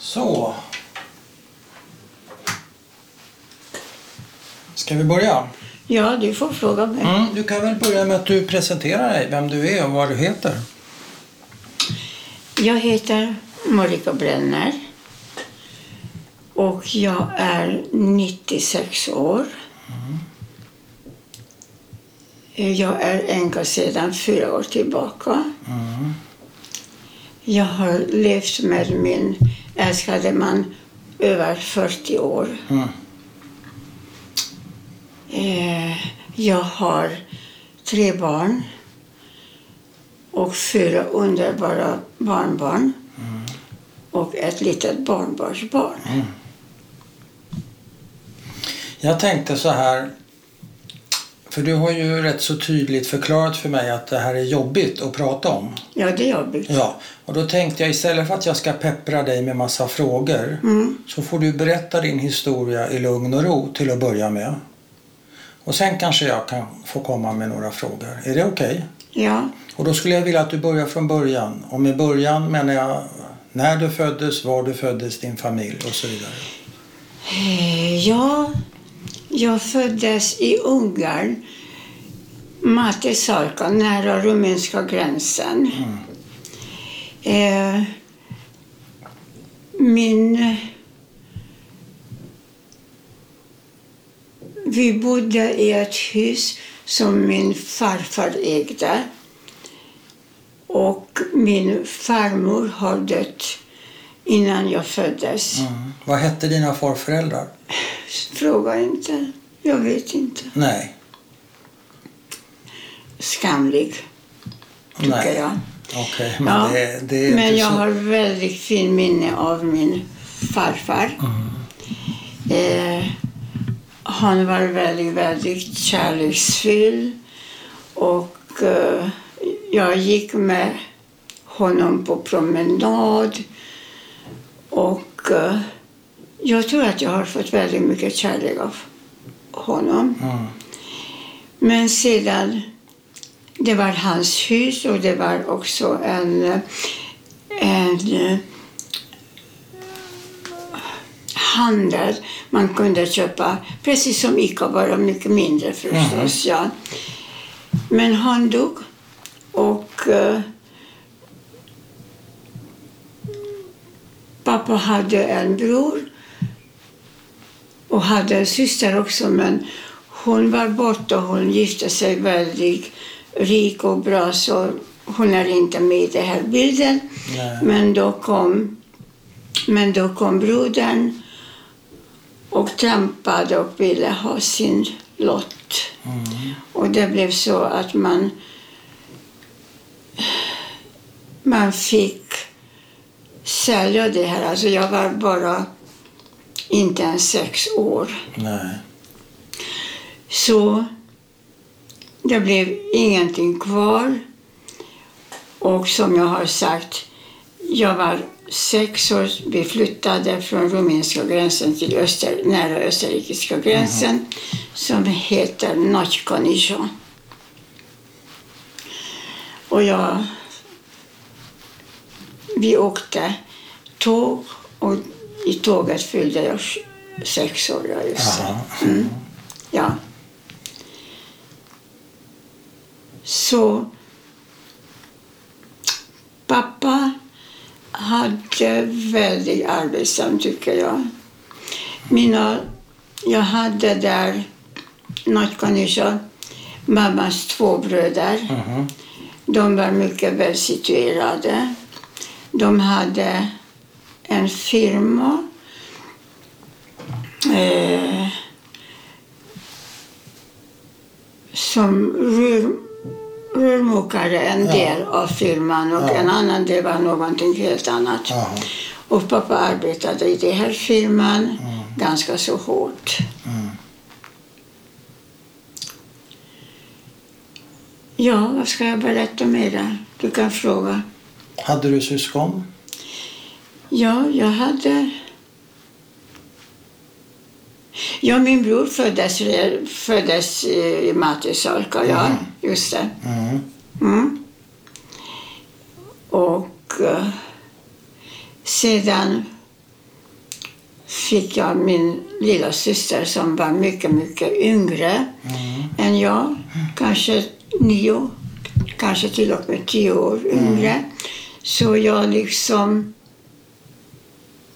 Så. Ska vi börja? Ja, du får fråga mig. Mm, du kan väl börja med att du presenterar dig, vem du är och vad du heter. Jag heter Marika Brenner och jag är 96 år. Jag är änka sedan fyra år tillbaka. Mm. Jag har levt med min älskade man över 40 år. Mm. Eh, Jag har tre barn och fyra underbara barnbarn och ett litet barnbarnsbarn. Jag tänkte så här, för du har ju rätt så tydligt förklarat för mig att det här är jobbigt att prata om. Ja, det är jobbigt. Ja, och då tänkte jag istället för att jag ska peppra dig med massa frågor Mm. så får du berätta din historia i lugn och ro till att börja med. Och sen kanske jag kan få komma med några frågor. Är det okej? Ja, Och då skulle jag vilja att du börjar från början. Och med början menar jag när du föddes, var du föddes, din familj och så vidare. Eh, ja jag föddes i Ungern, Mate Sarka, nära rumänska gränsen. Eh, min... Vi bodde i ett hus som min farfar ägde. Och min farmor har dött innan jag föddes. Mm. Vad hette dina farföräldrar? Fråga inte. Jag vet inte. Nej. Skamlig, tycker Nej. jag. Okej, men Ja, det, det Men jag så... har väldigt fin minne av min farfar. Eh, han var väldigt, väldigt kärleksfull. Och eh, jag gick med honom på promenad. Och eh, jag tror att jag har fått väldigt mycket kärlek av honom. Mm. Men sedan, det var hans hus och det var också en, en eh, handel. Man kunde köpa, precis som Ica, bara mycket mindre förstås. Ja. Men han dog och eh, pappa hade en bror och hade en syster också men hon var borta och hon gifte sig väldigt rik och bra så hon är inte med i den här bilden. Nej. Men då kom, men då kom brodern och trampade och ville ha sin lott. Mm. Och det blev så att man, man fick sälja det här. Alltså jag var bara inte ens sex år. Nej. Så det blev ingenting kvar. Och som jag har sagt, jag var sex år. Vi flyttade från rumänska gränsen till öster, nära österrikiska gränsen som heter Nagykanizsa. Och jag... Vi åkte tåg och i tåget fyllde jag sex år. Ja, just det. Jaha. Ja. Så pappa hade väldigt arbetsam tycker jag. Mina, jag hade där Notkanisha, mammas två bröder. Mhm. De var mycket välsituerade. De hade en firma. Eh, som rör, rörmokare en Ja. del av firman och Ja. en annan del var någonting helt annat. Jaha. Och pappa arbetade i den här firman ganska så hårt. Mm. Ja, vad ska jag berätta mera? Du kan fråga. Hade du syskon? Ja, jag hade... Ja, min bror föddes, föddes i Matisalka, ja. Mm. Just det. Mm. Mm. Och eh, sedan fick jag min lilla syster som var mycket, mycket yngre än jag. Kanske nio, kanske till och med tio år yngre. Så jag liksom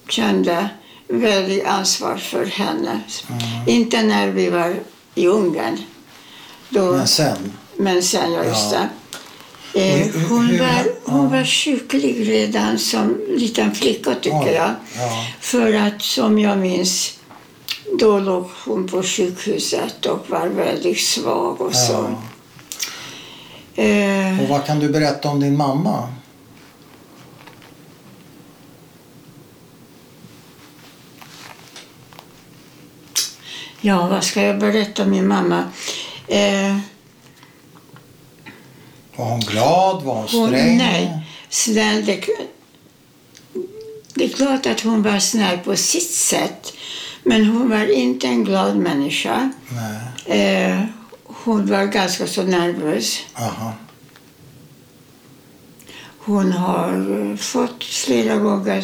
kände väldigt ansvar för henne. Inte när vi var i Ungern. Då, Men sen? men sen, ja just Ja. det. Eh, hon, var, hon var sjuklig redan som liten flicka tycker jag. ja. För att som jag minns, då låg hon på sjukhuset och var väldigt svag och så. Ja. Eh, Och vad kan du berätta om din mamma? Ja, vad ska jag berätta om min mamma? Eh, Var hon glad? Var hon hon, sträng? nej, snäll. Det, det är klart att hon var snäll på sitt sätt. Men hon var inte en glad människa. Eh, hon var ganska så nervös. Aha. Hon har fått flera gånger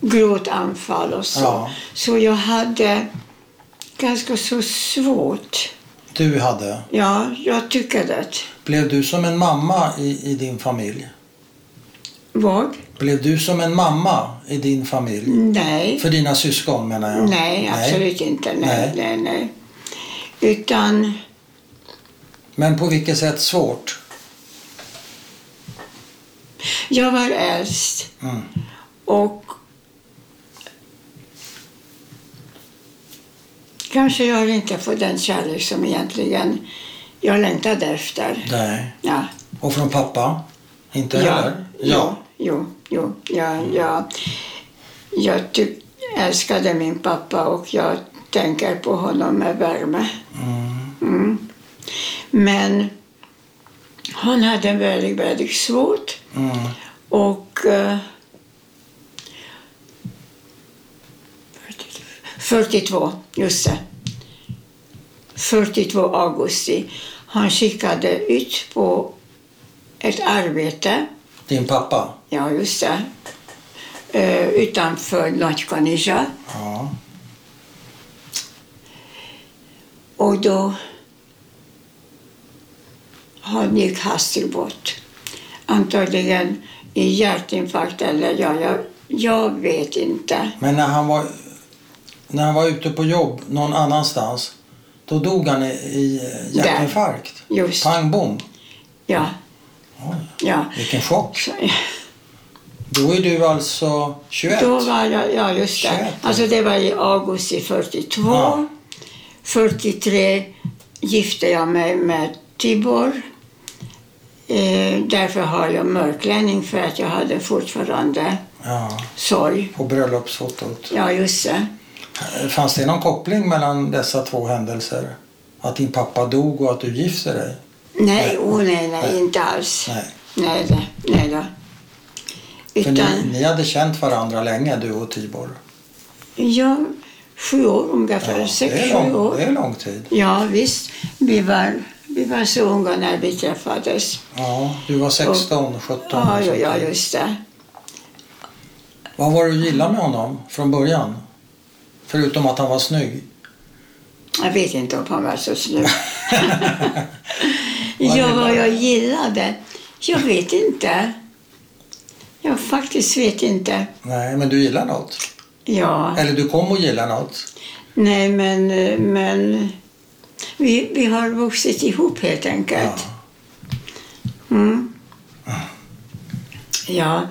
gråtanfall och så. Ja. Så jag hade ganska så svårt. Du hade. Ja, jag tycker det. Blev du som en mamma i, i din familj? Vad? Blev du som en mamma i din familj? Nej. För dina syskon menar jag. Nej, absolut inte. Nej, Nej. nej, nej. Utan, Men på vilket sätt svårt? jag var äldst Mm. och kanske jag inte fått den kärlek som egentligen jag längtade efter. Nej. Ja. Och från pappa? Inte Ja, heller? ja, jo, jo. Ja, ja. Jag tyck, älskade min pappa och jag tänker på honom med värme. Mm. Mm. Men han hade väldigt, väldigt svårt. Mm. Och eh, 42, just det. 42 augusti. Han skickade ut på ett arbete, Din pappa? ja just det, eh, utanför Notkanija. Ja. Och då han gick hastigt bort. Antagligen i hjärtinfarkt eller ja, jag, jag vet inte. Men när han, var, när han var ute på jobb någon annanstans, då dog han i, i eh, hjärtinfarkt? Pang bom. ja, Oj, ja. vilken chock. Så, Då är du alltså 21? Då var jag, ja just det. 21. Alltså det var i augusti 42. Ja. 43 gifte jag mig med Tibor. Eh, därför har jag mörklänning för att jag hade fortfarande Ja, sorg. på bröllopsfotot. Ja, just det. Fanns det någon koppling mellan dessa två händelser? Att din pappa dog och att du gifte dig? Nej, oh, nej, nej, inte alls. Nej. Nej, då, nej då. Utan, ni, ni hade känt varandra länge, du och Tibor? ja, sju år ungefär. Sex, det, är sju lång, år. det är lång tid. Ja, visst. Vi var, vi var så unga när vi träffades. Ja, du var 16, 17. Ja, och ja, sånt ja, där. just det. Vad var det du gillade med honom från början? Förutom att han var snygg. Jag vet inte om han var så snygg. Ja, vad jag gillade? Jag vet inte. Jag faktiskt vet inte. Nej, men du gillar något? Ja, Eller du kom att gilla något? nej men, men vi, vi har vuxit ihop helt enkelt. Ja. Mm. Ja.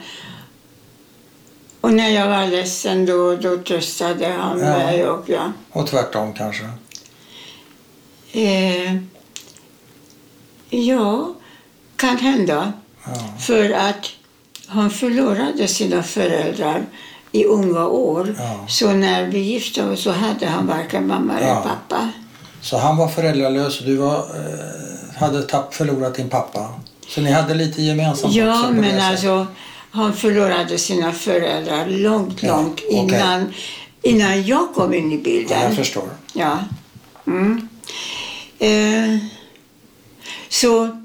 Och när jag var ledsen då, då tröstade han Ja. mig. Och ja. Och tvärtom kanske? Eh, ja, kan hända. Ja. För att han förlorade sina föräldrar i unga år. Ja. Så när vi gifte oss så hade han varken mamma eller Ja. pappa. Så han var föräldralös och du var, eh, hade tapp, förlorat din pappa. Så ni hade lite gemensamt också Ja, men alltså han förlorade sina föräldrar långt, Ja, långt okej. innan, innan jag kom in i Ja, bilden. jag förstår. Ja. Mm. Eh, så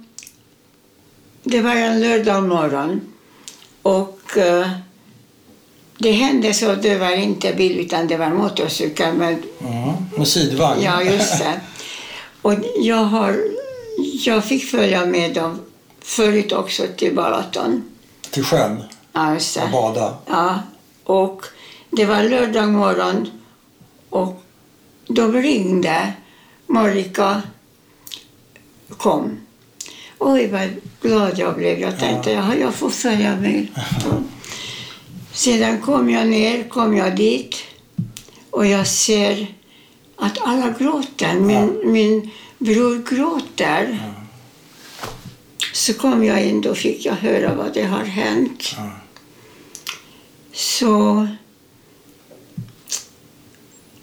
det var en lördag morgon och eh, det hände så, det var inte bil utan det var motorcykel. Men, Mm. Med sidvagn? ja, just det. Och jag, har, jag fick följa med dem förut också till Balaton. Till sjön Ja, just och bada? Ja, och det var lördag morgon och de ringde. Marika kom. Oj, vad glad jag blev. Jag tänkte, ja. jag får följa med. Sedan kom jag ner, kom jag dit och jag ser att alla gråter. Min, min bror gråter. Så kom jag in, då fick jag höra vad det har hänt. Ja. Så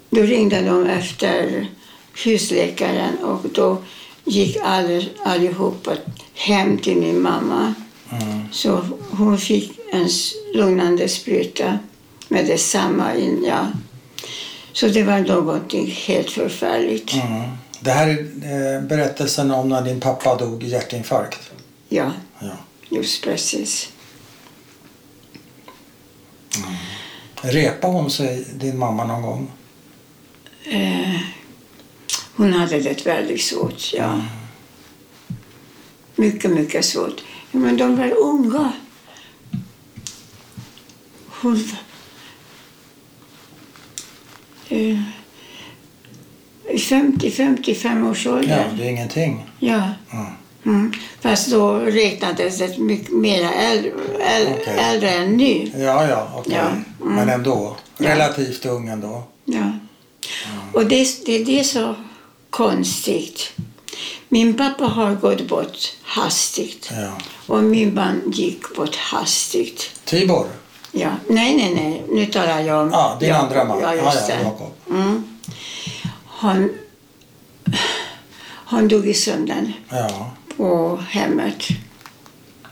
då ringde de efter husläkaren och då gick all, allihopa hem till min mamma. Mm. Så hon fick en lugnande spruta med detsamma in, ja. Så det var någonting helt förfärligt. Mm. Det här är eh, berättelsen om när din pappa dog i hjärtinfarkt. Ja, Ja. just precis. Repade hon sig, din mamma, någon gång? Eh, hon hade det väldigt svårt, ja. Mycket, mycket svårt. Ja, men de var unga. Hon... Eh, i 50-55 års Ja, ålder. det är ingenting. Ja. Mm. Mm. Fast då räknades det mycket mer äldre, äldre, äldre än nu. Ja, ja, okej. Ja, mm. Men ändå. Ja. Relativt ung ändå. Ja. Och det, det, det är så konstigt. Min pappa har gått bort hastigt Ja. och min man gick bort hastigt. Tibor? Ja. Nej, nej, nej. Nu talar jag om... Ja, din Jakob. andra man. Ja, Ja, just ja, det. Jakob. Mm. Han, han dog i sömnen Ja. På hemmet.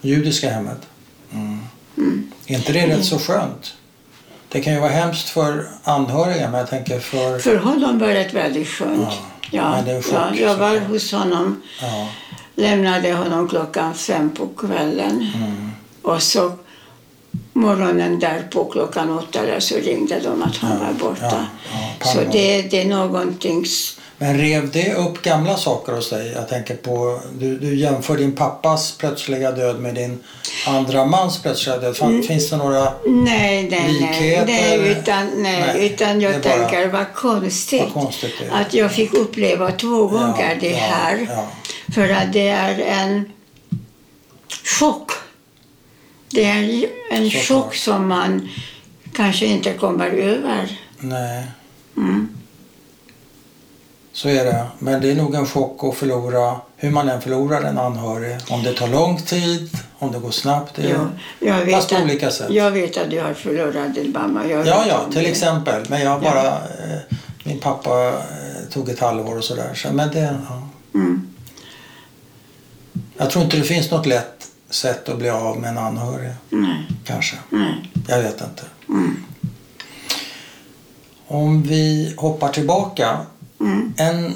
Judiska hemmet. Mm. Är inte det rätt så skönt? Det kan ju vara hemskt för anhöriga, men jag tänker för... För honom var det väldigt skönt. Ja, Ja, chock, ja, jag var hos honom, Ja. lämnade honom klockan fem på kvällen. Mm. Och så morgonen därpå klockan åtta där så ringde de att han Ja, var borta. ja, ja, så det, det är någonting... Men rev det upp gamla saker hos dig? Jag tänker på, du, du jämför din pappas plötsliga död med din andra mans plötsliga död. Fan, Mm. Finns det några... Nej, nej. Likheter, nej, utan, nej, Nej, utan jag det är bara- tänker vad konstigt, Vad konstigt det att jag fick uppleva två gånger det ja, här. Ja, För att det är en chock. Det är en Såklart. chock som man kanske inte kommer över. nej. Mm. Så är det. Men det är nog en chock att förlora, hur man än förlorar en anhörig. Om det tar lång tid, om det går snabbt. Det är... Ja, jag, vet Fast på att, olika sätt. jag vet att du har förlorat din mamma. Jag Ja, ja, till det. exempel. Men jag Ja. bara... Eh, min pappa eh, tog ett halvår och sådär. Så, men det... Ja. Mm. Jag tror inte det finns något lätt sätt att bli av med en anhörig. Nej, Kanske. nej. Jag vet inte. Mm. Om vi hoppar tillbaka. Mm. En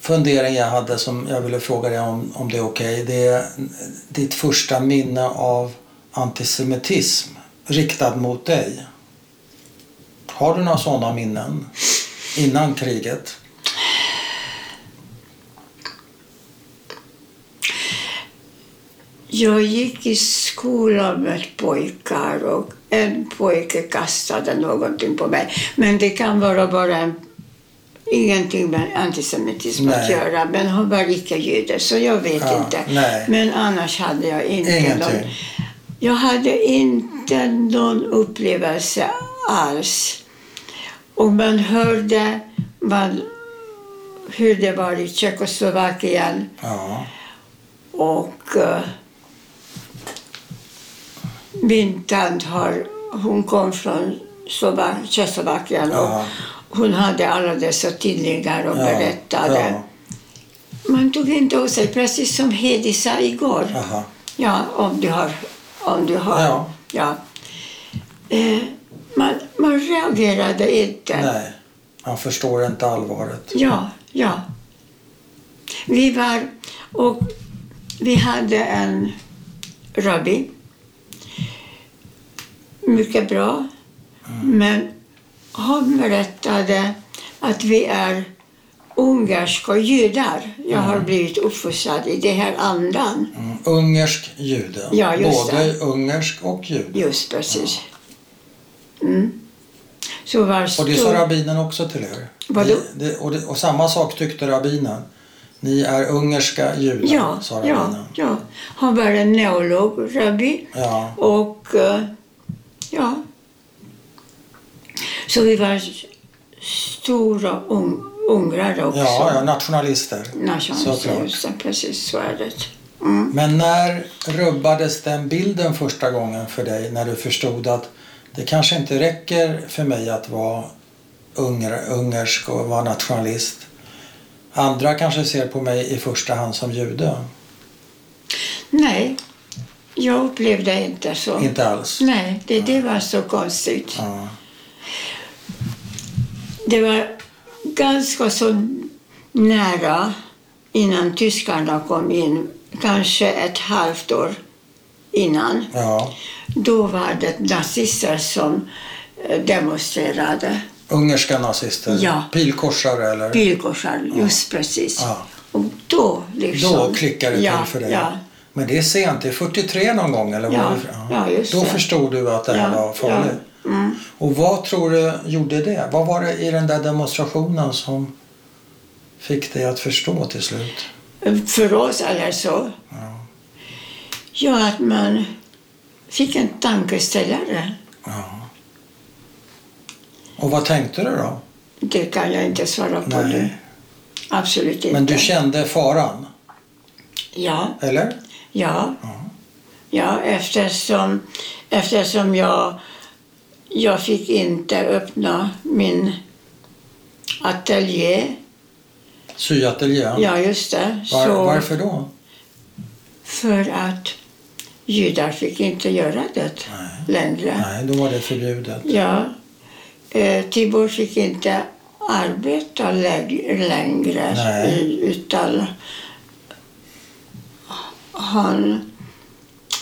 fundering jag hade som jag ville fråga dig om, om det är okej. Det är ditt första minne av antisemitism riktad mot dig. Har du några sådana minnen innan kriget? Jag gick i skolan med pojkar och en pojke kastade någonting på mig. Men det kan vara bara en, ingenting med antisemitism att Nej. göra. Men han var icke jude, så jag vet Ja, inte. nej. Men annars hade jag inte någon... Ingenting. Jag hade inte någon upplevelse alls. Och man hörde man, hur det var i Tjeckoslovakien. Ja. Och eh, min tant har, hon kom från Slova- Tjeckoslovakien Ja. Hon hade alla dessa tidningar och Ja, berättade. ja. Man tog inte åt sig, precis som Hedi sa igår. Aha. Ja, om du har. Om du har. Ja. Ja. Eh, man, man reagerade inte. Nej, man förstår inte allvaret. Ja, ja. Vi var och vi hade en rabbi. Mycket bra. Men han berättade att vi är ungerska judar. Jag har blivit uppfostrad i den här andan. Mm. Ungersk jude. Ja, Både ungersk och jude. Just precis. Mm. Så var Och det sa rabbinen också till er? Vadå? Det, det, och, det, och samma sak tyckte rabbinen? Ni är ungerska judar, Ja, sa ja, rabbinen. ja. Han var en neolog, rabbi. Ja. Och eh, ja. Så vi var stora un, ungrare också. Ja, ja, nationalister. Nationalister, det, precis så är det. Mm. Men när rubbades den bilden första gången för dig när du förstod att det kanske inte räcker för mig att vara unger, ungersk och vara nationalist. Andra kanske ser på mig i första hand som jude. Nej, jag upplevde inte så. Inte alls. Nej, det, det var så konstigt. Ja. Det var ganska så nära innan tyskarna kom in, kanske ett halvt år innan. ja. Då var det nazister som eh, demonstrerade. Ungerska nazister? Ja. Pilkorsare eller? Pilkorsar, just precis. Ja. Och då liksom... Då klickar det ja, till för dig? Ja, Men det är sent, det är 43 någon gång eller? Ja, var det? ja, just Då det. förstod du att det här var farligt? Mm. Och vad tror du gjorde det? Vad var det i den där demonstrationen som fick dig att förstå till slut? För oss eller så. Ja. Ja, att man fick en tankeställare. Ja. Och vad tänkte du då? Det kan jag inte svara på Nej. nu. Absolut inte. Men du kände faran, Ja, eller? ja. Ja. Ja, eftersom, eftersom jag, jag fick inte öppna min ateljé. Syateljé? Ja, just det. Var, så, varför då? För att judar fick inte göra det längre. Nej, då var det förbjudet. Ja. Eh, Tibor fick inte arbeta lä- längre Nej. utan han,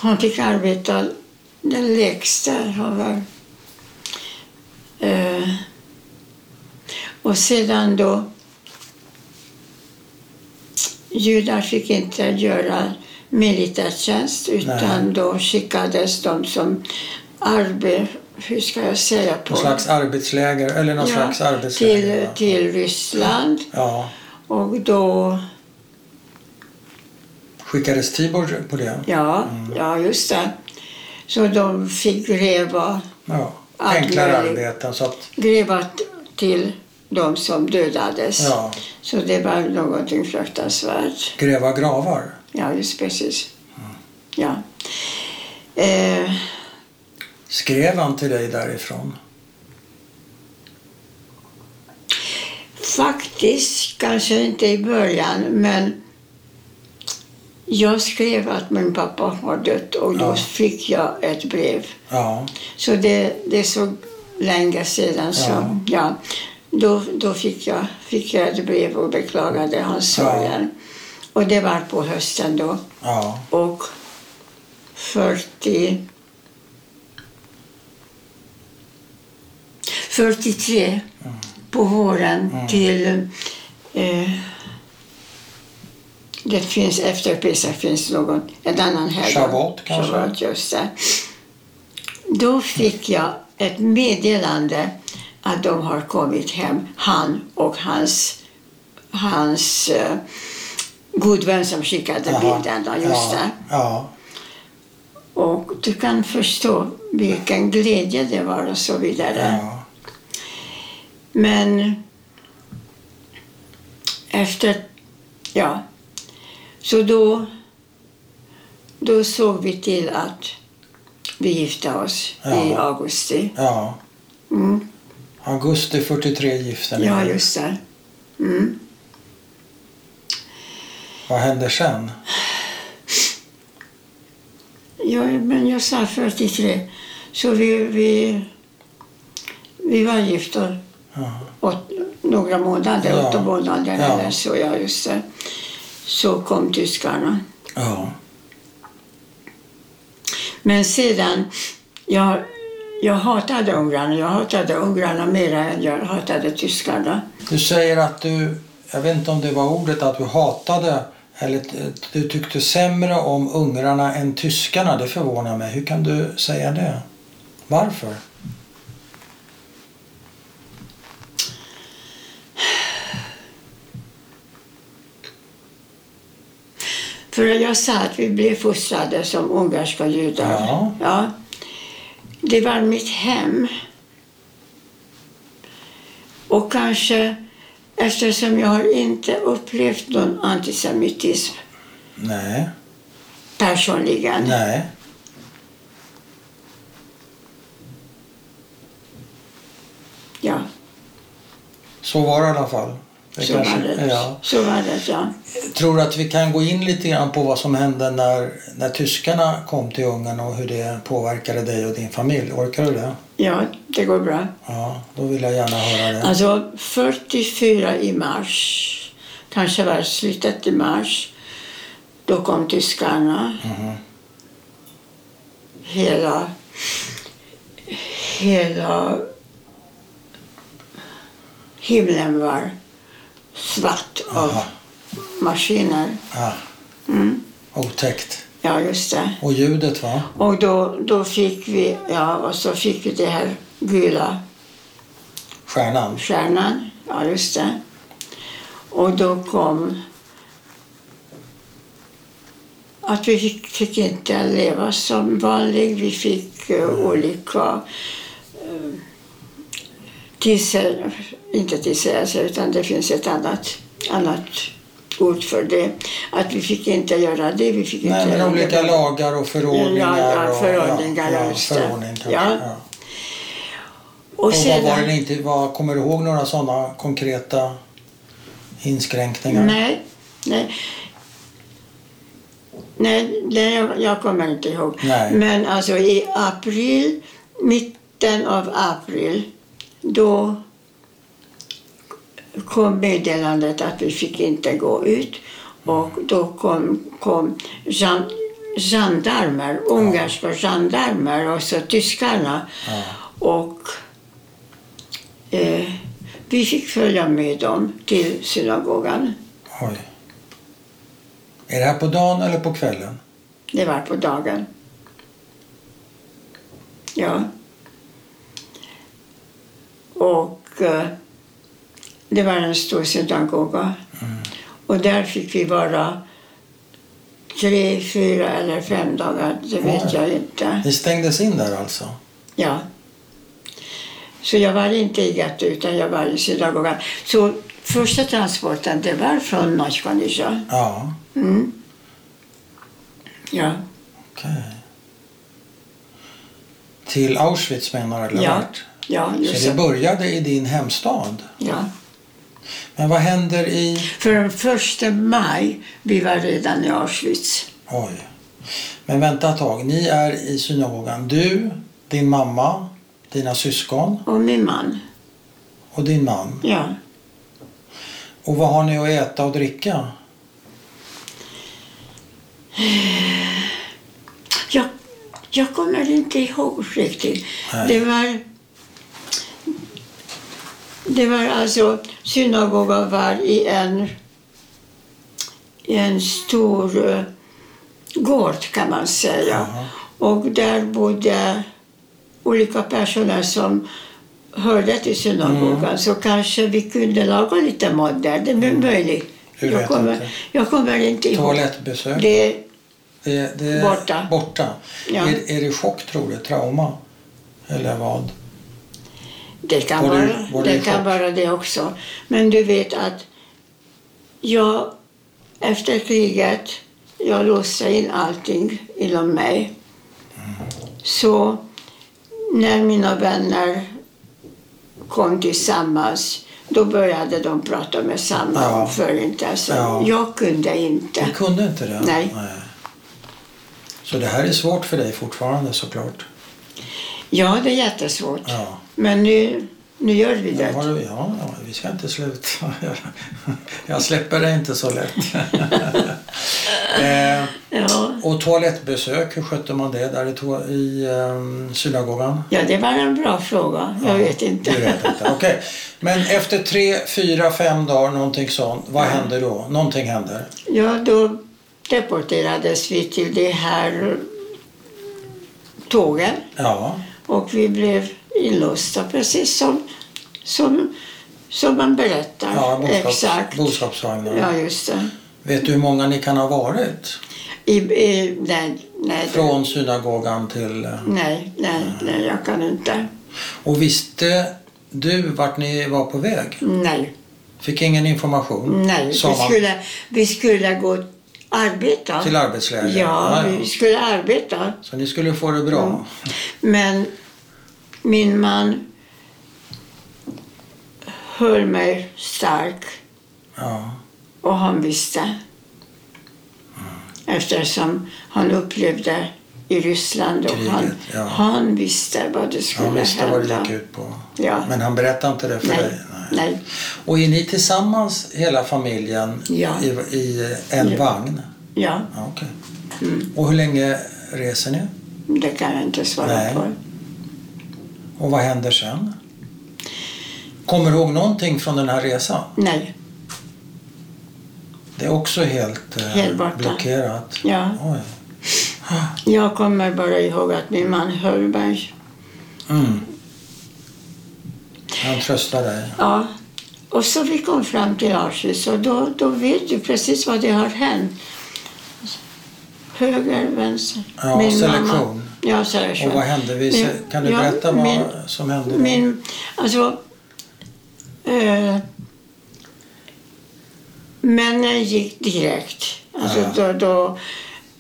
han fick arbeta den lägsta. Han var, eh, och sedan då judar fick inte göra militärtjänst utan Nej. då skickades de som arbete, hur ska jag säga på Någon slags arbetsläger, eller någon Ja, slags arbetsläger? till, till Ryssland Ja. och då, Skickades Tibor på det? ja, Mm. ja just det. Så de fick gräva, Ja. Enklare arbeten. Så att, gräva t- till de som dödades. ja. Så det var någonting fruktansvärt. Gräva gravar. Ja, just precis. Ja. Eh, Skrev han till dig därifrån? faktiskt, kanske inte i början, men jag skrev att min pappa har dött och då Ja. fick jag ett brev. Ja. Så det, det är så länge sedan. Så, Ja. ja. Då, då fick, jag, fick jag ett brev och beklagade hans sorger. Och det var på hösten då. Och 40... 43 på våren Mm. till... Eh, det finns efter Pesach finns någon, en annan helg. Shavuot kanske? Shavuot, just det. Då fick jag ett meddelande att de har kommit hem, han och hans, hans eh, god vän som skickade Jaha. bilderna. Just ja. det. Ja. Och du kan förstå vilken glädje det var och så vidare. Ja. Men efter, ja, så då, då såg vi till att vi gifte oss i Ja. augusti. ja. Mm. Augusti 43 gifte ni Ja, just det. Mm. Vad hände sen? Ja, men jag sa 43. Så vi, vi, vi var gifta Ja. åt, några månader, Ja. åtta månader Ja. eller så. Ja, just det. Så kom tyskarna. Ja. Men sedan, jag, Jag hatade ungrarna. Jag hatade ungrarna mer än jag hatade tyskarna. Du säger att du, jag vet inte om det var ordet, att du hatade eller du tyckte sämre om ungrarna än tyskarna. Det förvånar mig. Hur kan du säga det? Varför? För jag sa att vi blev fostrade som ungerska judar. Ja. Ja. Det var mitt hem. Och kanske eftersom jag har inte upplevt någon antisemitism Nej. personligen. Nej. Ja, Så var det i alla fall. Så var det. ja. Så var det, ja. Tror du att vi kan gå in lite grann på vad som hände när, när tyskarna kom till Ungern och hur det påverkade dig och din familj? Orkar du det? Ja, det går bra. Ja, då vill jag gärna höra det. Alltså 44 i mars, kanske var slutet i mars, då kom tyskarna. Mhm. Hela, hela himlen var svart av Aha. maskiner. Ah, Mm. otäckt. Ja, just det. Och ljudet va? Och då, då fick vi, ja, och så fick vi det här gula Stjärnan. stjärnan. Ja, just det. Och då kom att vi fick, fick inte leva som vanligt. Vi fick uh, olika uh, tillsägelser, inte tillsägelser utan det finns ett annat, annat ord för det. Att vi fick inte göra det. Vi fick Nej, inte men olika leva- lagar och förordningar. Ja, ja, förordningar, ja, ja, det. förordning. Ja. Ja. Och, Och vad var sedan, det inte, vad, kommer du ihåg några sådana konkreta inskränkningar? Nej, nej. Nej, det jag, jag kommer inte ihåg. Nej. Men alltså i april, mitten av april, då kom meddelandet att vi fick inte gå ut. Och då kom, kom gen, gendarmer, ungerska gendarmer och så tyskarna. Ja. Och eh, vi fick följa med dem till synagogan. Oj. Är det här på dagen eller på kvällen? Det var på dagen. Ja. Och eh, det var en stor synagoga. Och där fick vi vara tre, fyra eller fem dagar. Det vet Oj. jag inte. Ni stängdes in där alltså? Ja. Så jag var inte i getto utan jag var i synagogan. Så första transporten det var från Notchkanisha. Ja, Mm. Ja. okej. Till Auschwitz menar du, eller Ja. vart? Ja, just Så det började i din hemstad. Ja. Men vad händer i... För den första maj, vi var redan i Auschwitz. Oj. Men vänta ett tag. Ni är i synagogan. Du, din mamma, dina syskon Och min man. och din man. Ja. Och vad har ni att äta och dricka? Jag, jag kommer inte ihåg riktigt. Nej. Det var... Det var alltså, synagogan var i en, i en stor eh, gård kan man säga. Jaha. Och där bodde olika personer som hörde till synagogan. Mm. Så kanske vi kunde laga lite mat där. Det är möjligt. Du Jag kommer, inte. jag kommer inte ihåg. Toalettbesök? Det, Det, det är Borta. borta. Ja. Är, är det chock tror du? Trauma? Eller vad? Det kan, Var vara, var det kan vara det också. Men du vet att jag efter kriget, jag låste in allting inom mig. Så när mina vänner kom tillsammans, då började de prata med samma Ja. Förintelsen. Ja. Jag kunde inte. Du kunde inte det? Nej. Så det här är svårt för dig fortfarande såklart? Ja, det är jättesvårt. Ja. Men nu, Nu gör vi Ja, det. du- ja, ja, vi ska inte sluta. Jag släpper det inte så lätt. eh, Ja. och toalettbesök, hur skötte man det där i, i um, synagogan? ja, det var en bra fråga. Jag vet inte. Du vet inte. Okej. Men efter tre, fyra, fem dagar, någonting sånt, vad händer då? Någonting händer? Ja, då deporterades vi till det här tågen Ja. och vi blev inlåsta precis som, som, som man berättar. ja boskaps, Exakt. Boskapsvagnar. Ja, just det. Vet du hur många ni kan ha varit? I, i, nej, nej, Från synagogan till... eh, nej, nej, nej, jag kan inte. Och visste du vart ni var på väg? Nej, Fick ingen information? nej. Vi skulle, vi skulle gå arbeta. till arbetsläger? Ja, vi skulle arbeta. Så ni skulle få det bra? Men min man höll mig stark Ja. och han visste. Eftersom han upplevde i Ryssland och Kriget, han, ja. han visste vad det skulle Han visste vad det hända. gick ut på. Ja. Men han berättade inte det för Nej, dig? nej. Och är ni tillsammans, hela familjen, Ja. i, i en vagn? Ja, Ja, okej. Mm. Och hur länge reser ni? det kan jag inte svara Nej. på. Och vad händer sen? Kommer du ihåg någonting från den här resan? Nej, Det är också helt, eh, Helt borta. blockerat. ja. Oj. Jag kommer bara ihåg att min man mig. Mm. Han tröstar dig. Ja. Och så vi kom fram till Auschwitz och då, då vet du precis vad det har hänt. Höger, vänster. Ja, selektion. Ja, selektion. Och vad hände? Vi, kan du ja, berätta vad min- som hände? då? Min, alltså... Eh, männen gick direkt. Alltså Ja. då, då,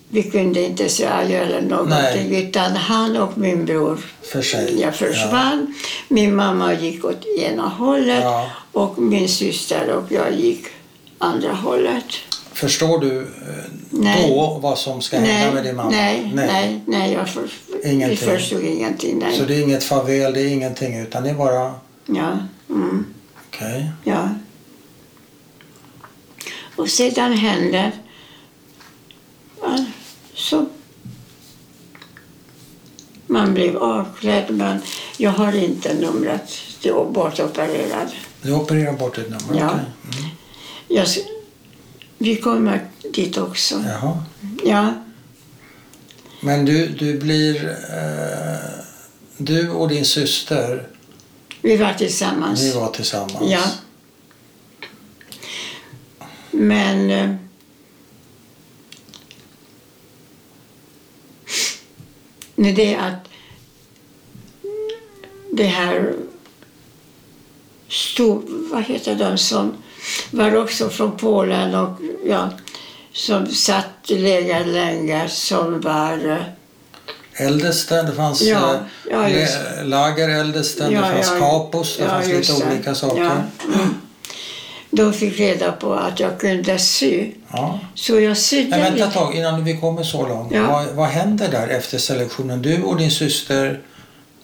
vi kunde inte adjö eller någonting. Utan han och min bror För sig? jag försvann. Min mamma gick åt ena hållet Ja. och min syster och jag gick andra hållet. Förstår du eh, Nej. då vad som ska hända med din mamma? nej, nej, nej, jag för, Ingenting. förstod ingenting. Nej. Så det är inget farväl, det är ingenting utan det är bara Ja, mm, okej. ja. Och sedan hände ja, så man blev avklädd men jag har inte numret till bortopererad. Du opererar bort ett nummer? Ja. okej. Mm. Jag, vi kommer dit också. Jaha. Ja, Men du, du blir... Eh, du och din syster, vi var tillsammans. ni var tillsammans? Ja. Men... eh, det är att det här stod, vad heter de som var också från Polen och ja, som satt i läger länge som var eh, Eldesten, det fanns Ja, eh, ja, lager Eldesten, Ja, det fanns kapos, det fanns lite det. olika saker. Mm. De fick reda på att jag kunde sy. Så jag sydde Men vänta ett tag innan vi kommer så långt. Vad, vad händer där efter selektionen? Du och din syster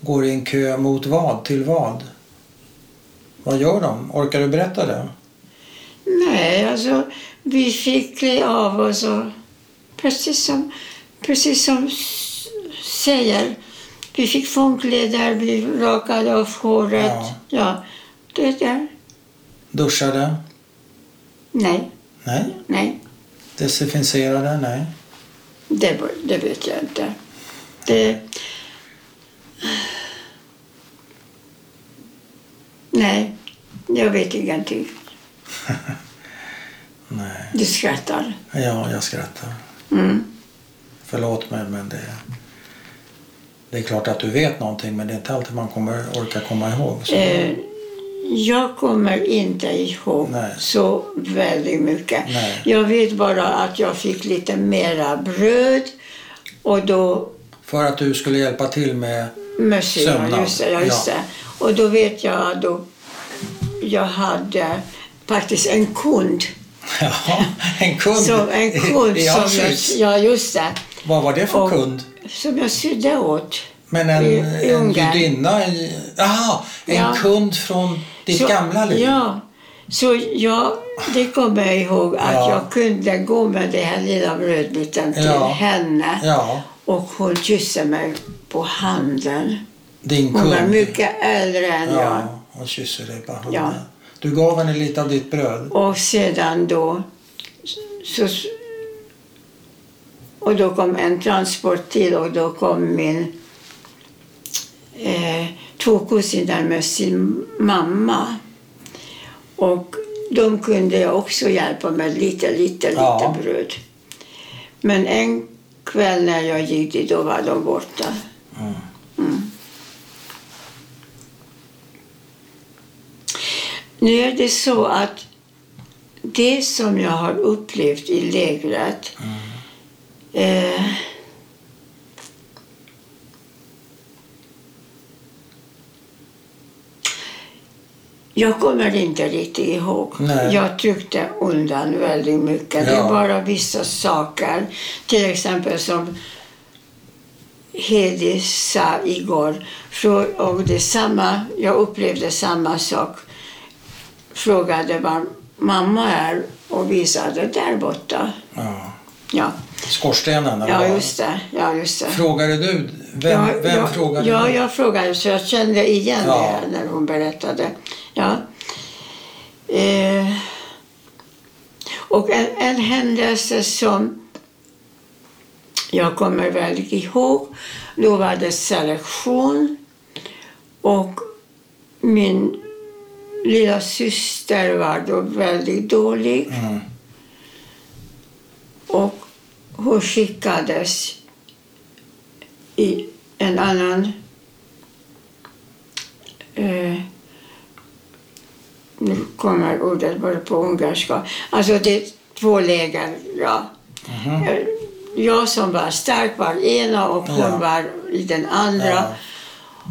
går i en kö mot vad? Till vad? Vad gör de? Orkar du berätta det? Nej, alltså vi fick klä av oss och precis som, precis som säger. Vi fick fångkläder, vi rakade av håret. Ja. Ja, det där. Duschade? Nej, Nej. nej, Desinficerade? Nej. det, det vet jag inte. Det... Nej, jag vet ingenting. Nej. Du skrattar. Ja, jag skrattar. Mm. Förlåt mig men det, det är klart att du vet någonting men det är inte alltid man kommer orka komma ihåg. Så. Eh, jag kommer inte ihåg Nej. så väldigt mycket. Nej. Jag vet bara att jag fick lite mera bröd och då För att du skulle hjälpa till med... Ja, Sömnad. just det, ja, just Ja. det. Och då vet jag att jag hade faktiskt en kund. Ja, en kund Som, en kund i, i som jag, ja, just det. Vad var det för Och- kund? Som jag sydde åt. Men en, I- i en i... Jaha, en Ja. kund från ditt Så- gamla liv? Ja. Så jag, det kommer jag ihåg att Ja. jag kunde gå med den här lilla brödbiten till Ja. henne. Ja, Och hon kysste mig på handen. din Hon kund. var mycket äldre än jag. Ja, och kysser dig på handen. Du gav henne lite av ditt bröd? Och sedan då... Så, och då kom en transport till och då kom min eh, två kusiner med sin mamma. Och de kunde jag också hjälpa med lite, lite, lite Ja. bröd. Men en kväll när jag gick dit, då var de borta. Mm. Mm. Nu är det så att det som jag har upplevt i lägret eh, Jag kommer inte riktigt ihåg. Nej. Jag tryckte undan väldigt mycket. Det Ja. är bara vissa saker. Till exempel som Hedi sa igår. frå- Och det samma, jag upplevde samma sak. Frågade var mamma är och visade där borta. Ja. Ja, Skorstenen? ja just det. Ja, just det. Frågade du? Vem, ja, vem ja, frågade Ja, du? jag frågade så jag kände igen Ja. det när hon berättade. Ja. Eh, och en, en händelse som jag kommer väl ihåg, då var det selektion och min lilla syster var då väldigt dålig Mm. och hon skickades i en annan... Eh, nu kommer ordet bara på ungerska. Alltså det är två läger, ja. Mhm. Eh, Jag som var stark var ena och hon Ja. var i den andra. Ja.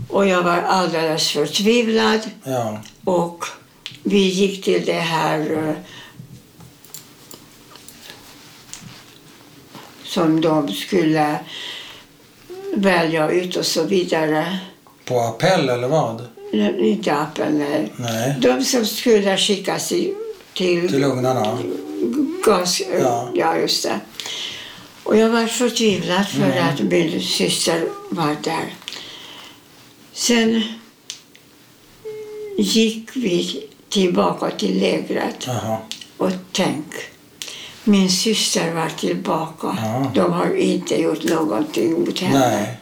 Och jag var alldeles förtvivlad. Ja. Och vi gick till det här eh, som de skulle välja ut och så vidare. På appell eller vad? Nej, Inte appen, nej. Nej. De som skulle skickas till, Till ugnarna? gas... Ja. Ja. just det. Och jag var förtvivlad för Mm. att min syster var där. Sen gick vi tillbaka till lägret. Jaha. Och tänk, min syster var tillbaka. Ja. De har inte gjort någonting mot henne. Nej.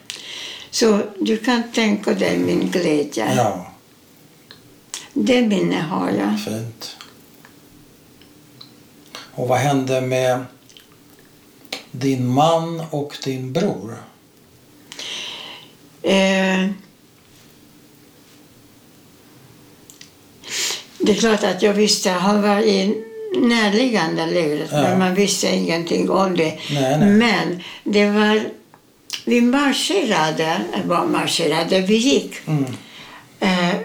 Så du kan tänka dig min glädje. Ja, Det minne har jag. fint. Och vad hände med din man och din bror? Eh, det är klart att jag visste, han var i närliggande lägret, Ja. men man visste ingenting om det. Nej, nej. Men det var, vi marscherade, var marscherade, vi gick. Mm. Eh,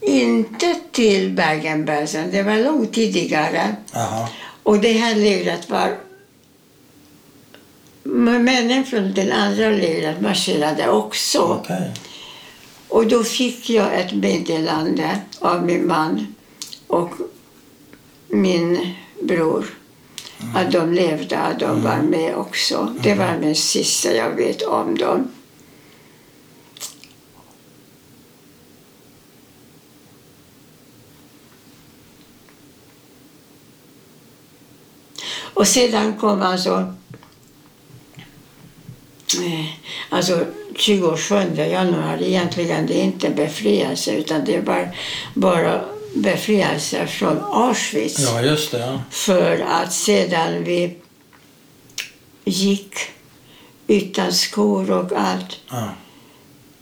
inte till Bergen-Belsen, det var långt tidigare. Jaha. Och det här lägret var... Männen från det andra lägret marscherade också. Okej. Och då fick jag ett meddelande av min man och min bror att de levde, att de var med också. Det var min sista jag vet om dem. Och sedan kom alltså eh, Alltså 27 januari egentligen det är inte befrielse utan det var bara befrielse från Auschwitz. Ja, just det. Ja. För att sedan vi gick utan skor och allt Ja.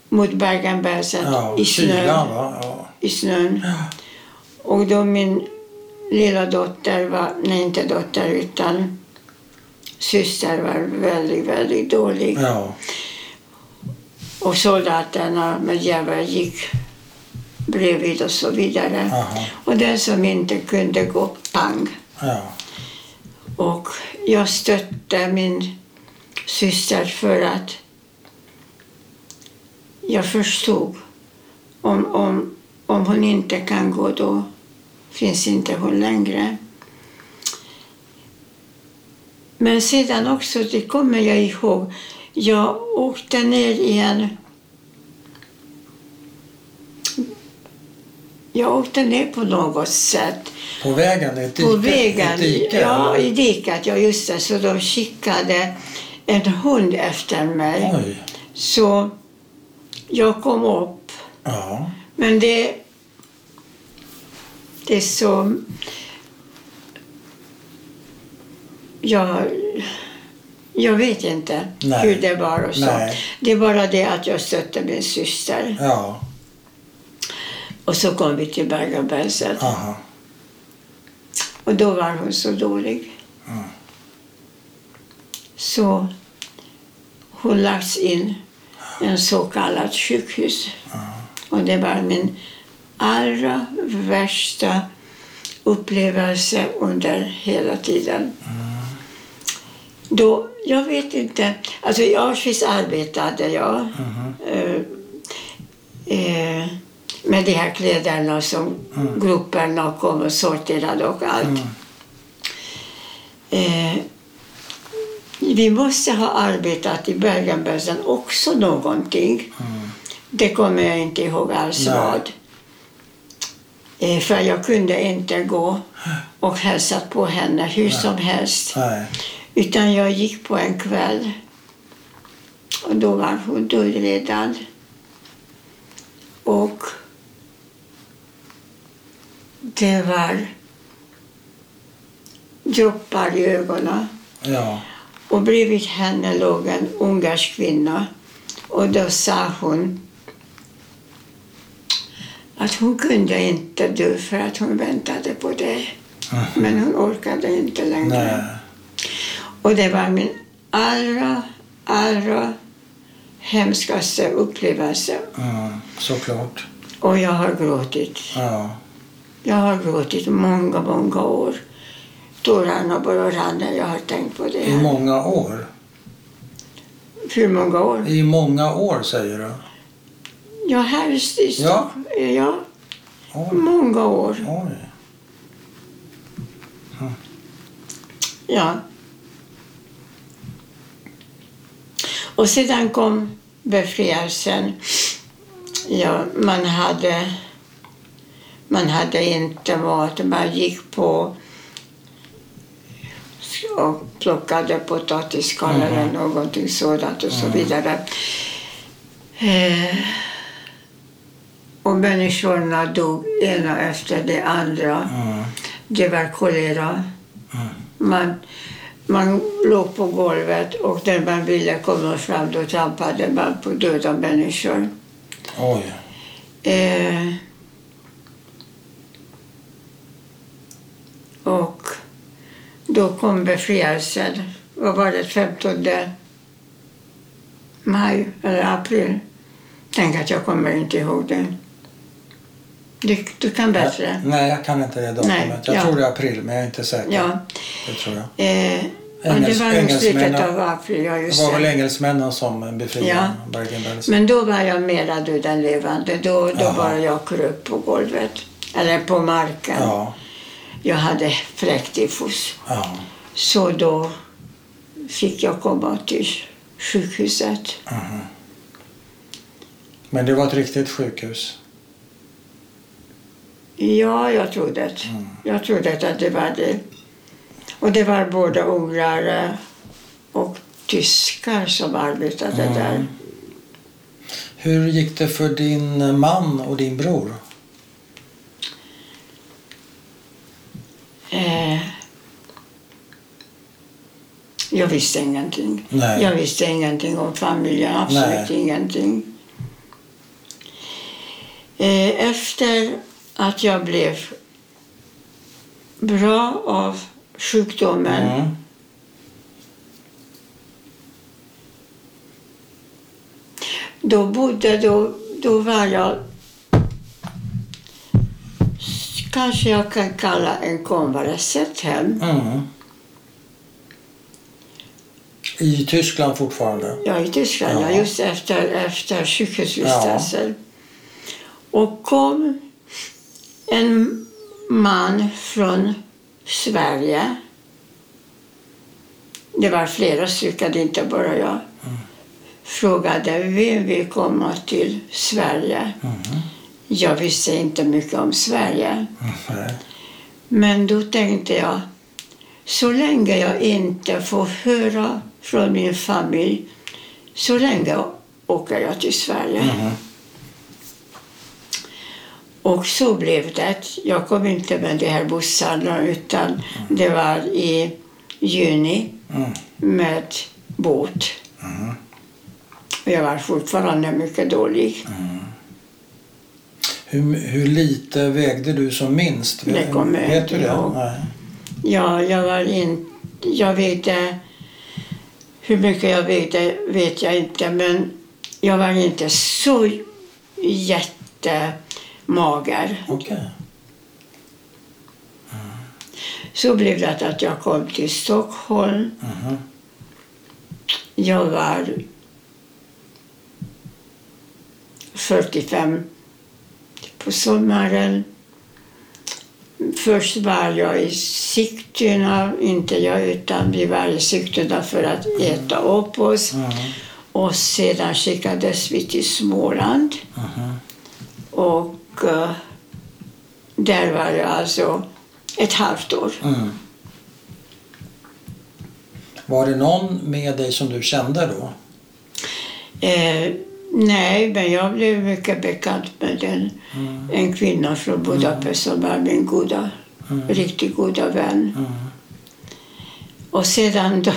mot Bergen-Belsen Ja, i kylan snön. va? Ja. I snön. Och då min lilla dotter var, nej inte dotter utan syster var väldigt, väldigt dålig. Och soldaterna med gevär gick bredvid och så vidare. Aha. Och den som inte kunde gå, pang. Ja. Och jag stötte min syster för att jag förstod. Om, om, om hon inte kan gå, då finns inte hon längre. Men sedan också, det kommer jag ihåg, jag åkte ner i en... Jag åkte ner på något sätt. På vägen? I ett dike? På vägen, Ett dike, ja, eller? i diket, ja just det. Så de skickade en hund efter mig. Oj. Så jag kom upp. Ja. Men det, det är så... Jag, jag vet inte Nej. hur det var och så. Nej. Det är bara det att jag stötte min syster. Ja. Och så kom vi till Berga-Bergset. Aha. Och då var hon så dålig. Mm. Så hon lagts in i en så kallat sjukhus. Och det var min allra värsta upplevelse under hela tiden. Då, jag vet inte, alltså i Auschwitz arbetade jag eh, eh, med de här kläderna som grupperna kom och sorterade och allt. Eh, vi måste ha arbetat i Bergen-Belsen också någonting. Det kommer jag inte ihåg alls Nej. vad. Eh, för jag kunde inte gå och hälsa på henne hur som helst. Nej. Utan jag gick på en kväll och då var hon död redan. Och det var droppar i ögonen. Ja. Och bredvid henne låg en ungersk kvinna. Och då sa hon att hon kunde inte dö för att hon väntade på det. Men hon orkade inte längre. Nej. Och det var min allra, allra hemskaste upplevelse. Mm. Såklart. Och jag har gråtit. Ja. Jag har gråtit många, många år. Tårarna bara rann när jag har tänkt på det. I många år. Hur många år? I många år säger du? Ja, helst i Ja. Stockholm. Ja, Oj. många år. Oj. Ja. Och sedan kom befrielsen. Ja, man hade, man hade inte mat. Man gick på och plockade potatisskal Mhm. eller någonting sådant och så vidare. Eh, och människorna dog ena efter det andra. Mm. Det var kolera. Mm. Man, man låg på golvet och när man ville komma fram då trampade man på döda människor. Oj. Eh, och då kom befrielsen. Vad var det? 15 maj eller april? Tänk att jag kommer inte ihåg det. Du, du kan bättre. Nej, jag kan inte det datumet. Nej, jag ja. tror det är april, men jag är inte säker. Ja. Det tror jag. Eh, ja, det Engels- var nog slutet av april. Ja, Det just var väl det. engelsmännen som befriade Ja. Bergen-Belsen. Men då var jag mera död än levande. Då, då Jaha. bara jag kröp på golvet. Eller på marken. Ja. Jag hade fläcktifus. Ja. Så då fick jag komma till sjukhuset. Mhm. Men det var ett riktigt sjukhus. Ja, jag trodde det. Mm. Jag trodde att det var det. Och det var både ungrare och tyskar som arbetade Mm. där. Hur gick det för din man och din bror? Eh, jag visste ingenting. Nej. Jag visste ingenting om familjen, absolut Nej. ingenting. Eh, efter att jag blev bra av sjukdomen Mm. Då bodde, då, då var jag kanske jag kan kalla en konvalescenthem. Mm. I Tyskland fortfarande? Ja, i Tyskland. Ja. Ja. Just efter, efter sjukhusvistelsen. Och kom en man från Sverige. Det var flera stycken, inte bara jag. Frågade vem vill komma till Sverige. Jag visste inte mycket om Sverige. Nej. Men då tänkte jag, så länge jag inte får höra från min familj, så länge åker jag till Sverige. Och så blev det. Jag kom inte med de här bussarna utan det var i juni Mm. med båt. Och Jag var fortfarande mycket dålig. Hur, hur lite vägde du som minst? Det kommer jag inte ihåg. Ja, jag var in, jag vägde... Hur mycket jag vägde vet jag inte, men jag var inte så jättemager. Okej. Så blev det att jag kom till Stockholm. Mhm. Jag var 45 på sommaren. Först var jag i Sigtuna, inte jag utan vi var i Sigtuna för att äta upp oss. Mhm. Och sedan skickades vi till Småland. Mhm. Och eh, där var jag alltså ett halvt år. Mm. Var det någon med dig som du kände då? Eh, nej, men jag blev mycket bekant med en, Mm. en kvinna från Budapest som var min goda, Mm. riktigt goda vän. Mm. Och sedan, då,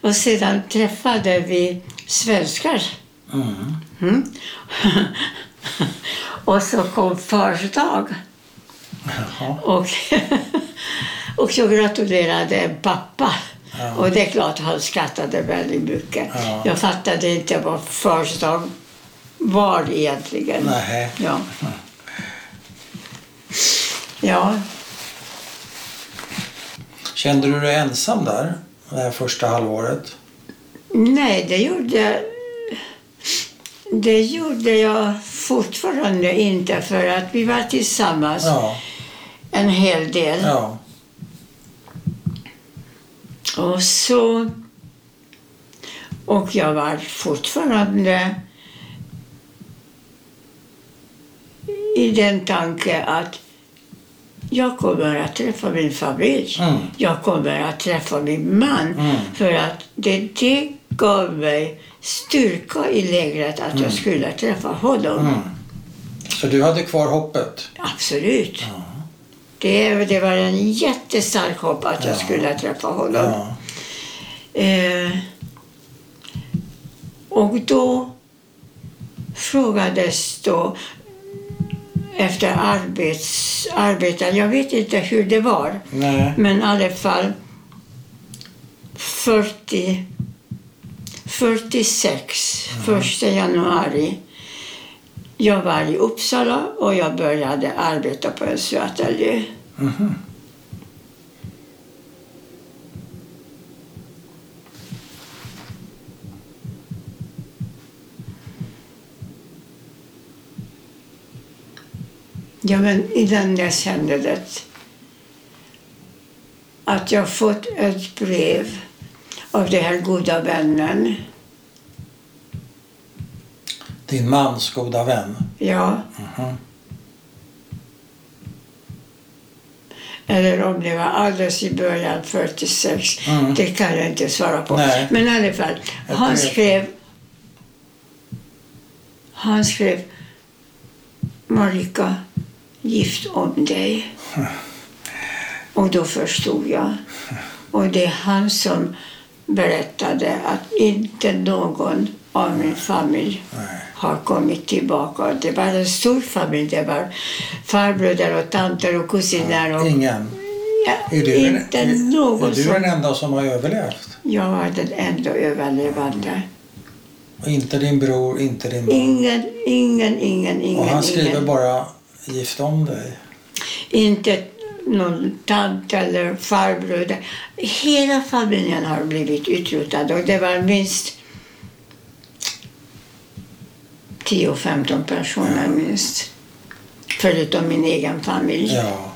och sedan träffade vi svenskar. Och så kom fars dag. Jaha. Och, och så gratulerade pappa. Ja. Och det är klart han skrattade väldigt mycket. Ja. Jag fattade inte vad fars dag var egentligen. Nej. Ja. Ja, Kände du dig ensam där, det här första halvåret? nej det gjorde, det gjorde jag fortfarande inte för att vi var tillsammans Ja. en hel del. ja. Och så... Och jag var fortfarande i den tanke att jag kommer att träffa min familj. Mm. Jag kommer att träffa min man. Mm. För att det, det gav mig styrka i lägret att jag skulle träffa honom. Mm. Så du hade kvar hoppet? Absolut. Ja. Det, det var en jättestark hopp att jag Ja. skulle träffa honom. Ja. Eh, och då frågades då efter arbets, arbeten. Jag vet inte hur det var, Nej. men i alla fall 40, 46, 1 januari. Jag var i Uppsala och jag började arbeta på en syateljé. Ja, men innan dess hände det att jag fått ett brev av den här goda vännen. Din mans goda vän? Ja, Mhm. eller om det var alldeles i början, 46. Mm. Det kan jag inte svara på. Nej. Men i alla fall, han skrev... Han skrev Marika, gift om dig. Och då förstod jag. Och det är han som berättade att inte någon av min familj Nej. har kommit tillbaka. Det var en stor familj. Det var farbröder och tanter och kusiner. Och, Ingen? ja, Är du, inte den, någon är du som... den enda som har överlevt? Jag var den enda överlevande. Och inte din bror, inte din man? Ingen, ingen, ingen, ingen. Och han skriver ingen. bara gift om dig? Inte någon tant eller farbror. Hela familjen har blivit utrotad och det var minst 10-15 personer Ja. minst. Förutom min egen familj. Ja.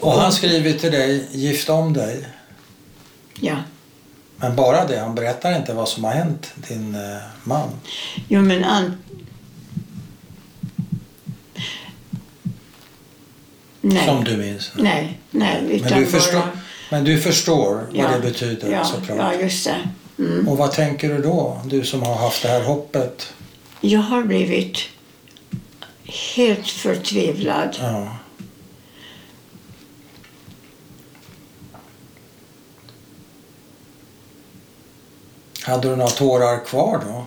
Och han skriver till dig, gift om dig. Ja. Men bara det, han berättar inte vad som har hänt din eh, man. Jo, men an... Nej. Som du minns. Nej, nej. Utan Men du, förstår, bara... men du förstår vad Ja. det betyder ja, såklart. Ja, just det. Mm. Och vad tänker du då? Du som har haft det här hoppet. Jag har blivit helt förtvivlad. Ja. Hade du några tårar kvar då?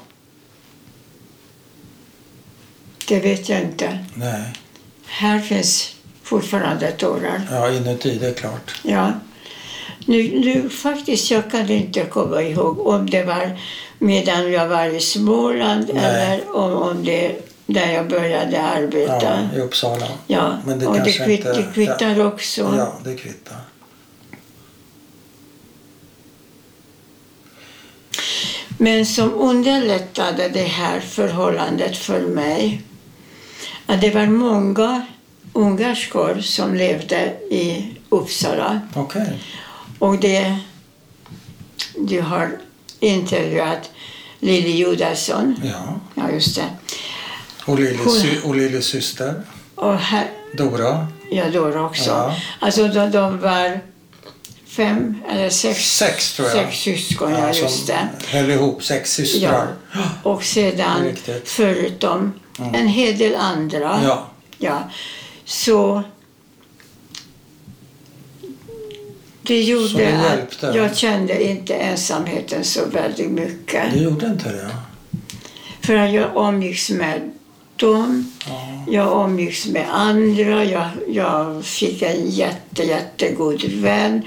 Det vet jag inte. Nej. Här finns fortfarande tårar. Ja, inuti, det är klart. Ja. Nu, nu faktiskt, jag kan inte komma ihåg om det var medan jag var i Småland Nej. eller om, om det där jag började arbeta. Ja, i Uppsala. Ja, Men det och det, kvitt, inte- det kvittar också. Ja, det kvittar. Men som underlättade det här förhållandet för mig, att det var många ungerskor som levde i Uppsala. Okej. Och det, du har intervjuat Lili Judasson. Ja. Ja, just det. Och Lillis, Lillis syster, Och här, Dora. ja, Dora också. Ja. Alltså de, de var fem eller sex, Sex tror jag. sex syskon, ja, just som det. höll ihop, sex systrar. Och sedan förutom en hel del andra. Ja. Ja. Så det gjorde det att jag kände inte ensamheten så väldigt mycket. Du gjorde inte det? För att jag umgicks med dem, Ja. jag umgicks med andra, jag, jag fick en jätte, jättegod vän.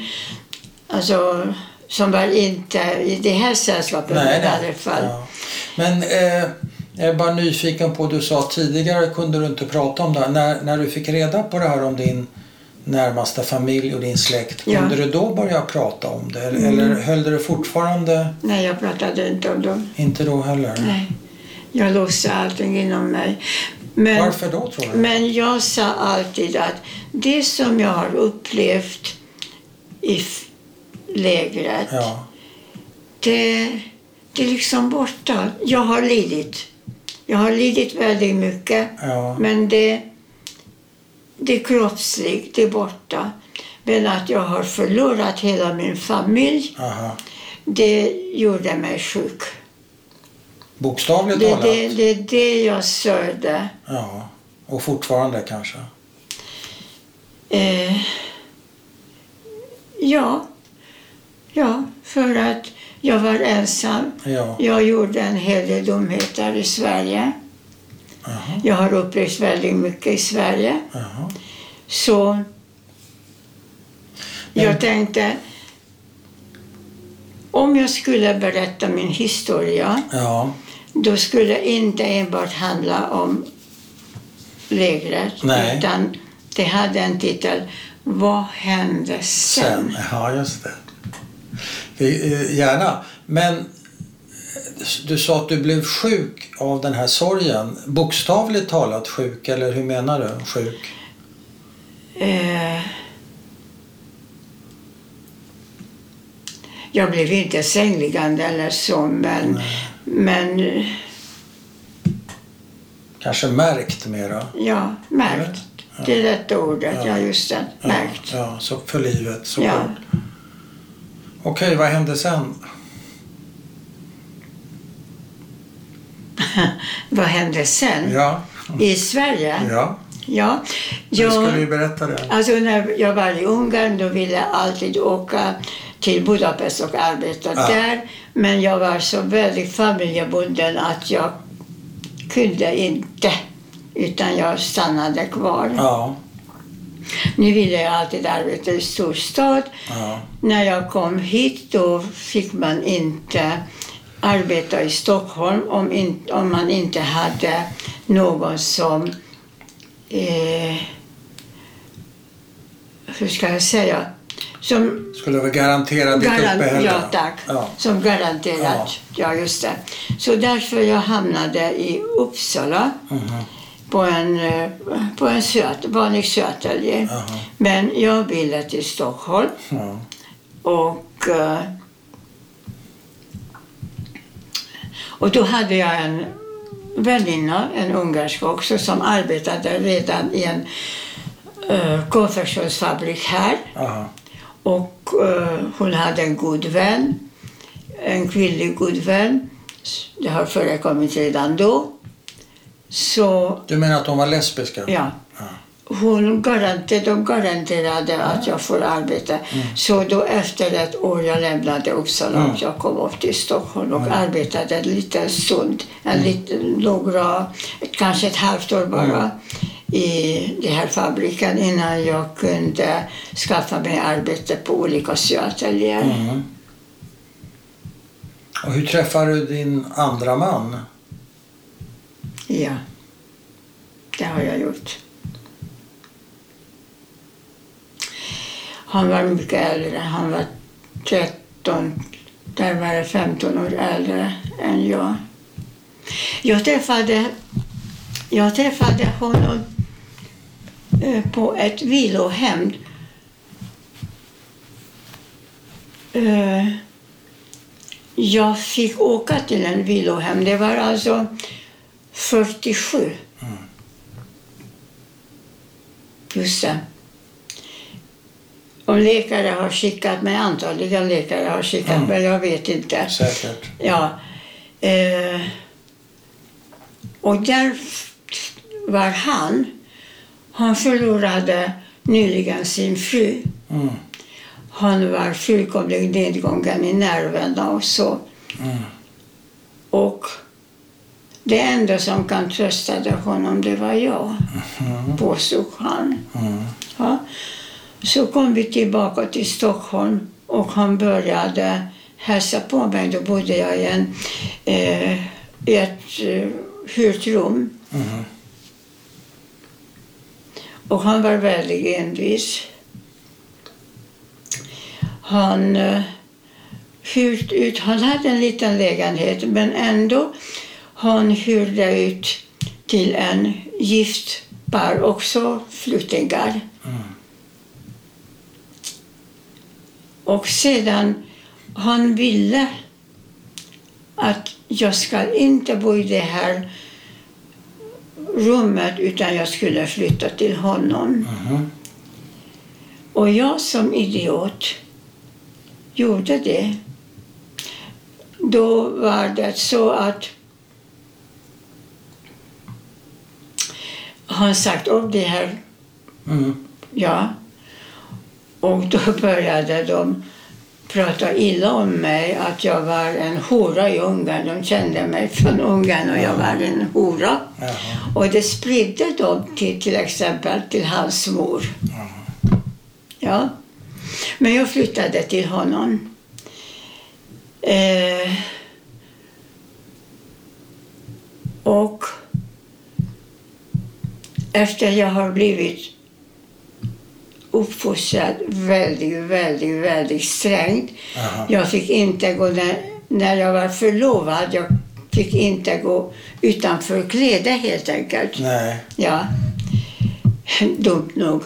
Alltså, som var inte i det här sällskapet Nej, i alla nej. fall. Ja. Men eh, jag är bara nyfiken på, du sa tidigare kunde du inte prata om det här. När, när du fick reda på det här om din närmaste familj och din släkt, Ja. kunde du då börja prata om det? Eller, Mm. eller höll du fortfarande Nej, jag pratade inte om dem. inte då heller? Nej. Jag låste allting inom mig. Men, Varför då tror du? men jag sa alltid att det som jag har upplevt i lägret, Ja, det, det är liksom borta. Jag har lidit. Jag har lidit väldigt mycket. ja, Men det, det är kroppsligt, det är borta. Men att jag har förlorat hela min familj, aha. det gjorde mig sjuk. Bokstavligt Det, talat? det, det är det jag sörjde. Ja, och fortfarande kanske? Eh, ja, ja, för att jag var ensam. Ja, Jag gjorde en hel del dumheter i Sverige. aha, Jag har upplevt väldigt mycket i Sverige. aha. Så Men- jag tänkte, om jag skulle berätta min historia, Ja, då skulle det inte enbart handla om lägret, Nej. utan det hade en titel, Vad hände sen? sen. Ja, just det. Vi, eh, gärna. Men eh, du sa att du blev sjuk av den här sorgen. Bokstavligt talat sjuk, eller hur menar du? Sjuk? Eh, jag blev inte sängliggande eller så, men, Nej. men eh, Kanske märkt mera? ja, märkt. Ja. Det är rätta ordet, Ja. ja, just det. Ja, Märkt. ja, så för livet Ja. såklart. Okej, vad hände sen? Vad hände sen? Ja, I Sverige? ja. Ja. Du skulle ju Jag, berätta det. alltså när jag var i Ungern då ville jag alltid åka till Budapest och arbeta Ja. där. Men jag var så väldigt familjebunden att jag kunde inte. Utan jag stannade kvar. Ja, Nu ville jag alltid arbeta i storstad. ja, När jag kom hit då fick man inte arbeta i Stockholm om, in, om man inte hade någon som eh, hur ska jag säga, som Skulle väl garantera ditt Garan- uppehälle? ja, tack. Ja. Som garanterat. Ja. just det. Så därför jag hamnade i Uppsala Mhm. På en, eh, på en söt, vanlig sötälje. Jaha. Men jag ville till Stockholm Ja. och eh, och då hade jag en väninna, en ungersk också, som arbetade redan i en uh, konfektionsfabrik här. Aha. Och eh, hon hade en god vän, en kvinnlig god vän. Det har förekommit redan då. Så Du menar att de var lesbiska? ja, Ja. hon garanterade, de garanterade att jag får arbeta. Så då efter ett år jag lämnade Uppsala Mm. jag kom upp till Stockholm och arbetade en liten stund, en liten, några, kanske ett halvt år bara i den här fabriken innan jag kunde skaffa mig arbete på olika syateljéer. Mm. Och hur träffade du din andra man? Ja, det har jag gjort. Han var mycket äldre. Han var 13, närmare 15 år äldre än jag. Jag träffade, jag träffade honom eh, på ett vilohem. Eh, jag fick åka till en vilohem. Det var alltså 47. Just det. Om läkare har skickat mig, antagligen läkare har skickat Mm. mig, jag vet inte. Säkert. Ja. Eh, och där var han. Han förlorade nyligen sin fru. Mm. Han var fullkomligt nedgången i nerverna och så. Mm. Och det enda som kan trösta honom, det var jag, Mm. påstod han. Mm. Ja. Så kom vi tillbaka till Stockholm och han började hälsa på mig. Då bodde jag i, en, eh, i ett eh, hyrt rum. Mm. Och han var väldigt envis. Han eh, hyrt ut, han hade en liten lägenhet men ändå han hyrde ut till en gift par, också flyktingar. Mm. Och sedan han ville att jag ska inte bo i det här rummet utan jag skulle flytta till honom. Mhm. Och jag som idiot gjorde det. Då var det så att han sagt upp det här, Mm. ja. Och då började de prata illa om mig, att jag var en hora i Ungern. De kände mig från Ungern och jag var en hora. Jaha. Och det spridde de till, till exempel till hans mor. Jaha. Ja. Men jag flyttade till honom. Eh, och efter jag har blivit uppfostrad väldigt, väldigt, väldigt strängt. Jaha. Jag fick inte gå när, när jag var förlovad. Jag fick inte gå utanför kläder helt enkelt. Nej. Ja, dumt nog.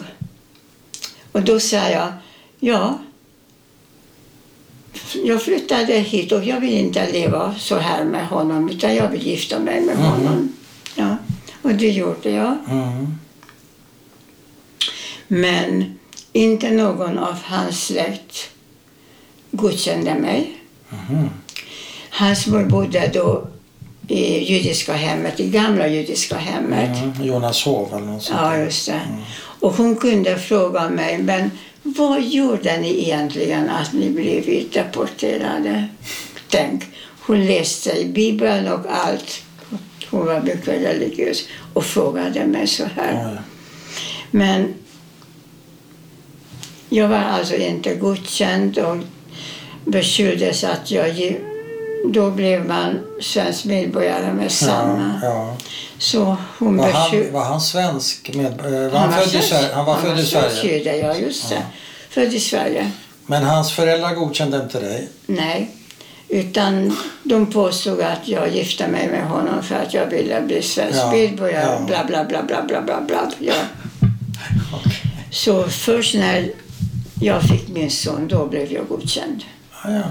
Och då sa jag, ja, jag flyttade hit och jag vill inte leva så här med honom utan jag vill gifta mig med honom. Ja, och det gjorde jag. Mm. Men inte någon av hans släkt godkände mig. Mhm. Hans mor bodde då i judiska hemmet, i gamla judiska hemmet. Mm. Jonas Hov eller något sånt Ja, just det. Och hon kunde fråga mig, men vad gjorde ni egentligen att ni blivit deporterade? Tänk, hon läste i Bibeln och allt. Hon var mycket religiös och frågade mig så här. Oj. Men jag var alltså inte godkänd och beskylldes att jag då blev man svensk medborgare med samma. Ja, ja. Så hon Var, han, var han svensk? Med, eh, var han, född i svensk. Sverige? Han var Han född var i Sverige. jude, ja just det. Född i Sverige. Men hans föräldrar godkände inte dig? Nej. Utan de påstod att jag gifte mig med honom för att jag ville bli svensk Ja, medborgare. ja. Bla, bla, bla, bla, bla, bla, bla. Ja. Så först när jag fick min son, då blev jag godkänd. Ja, ja.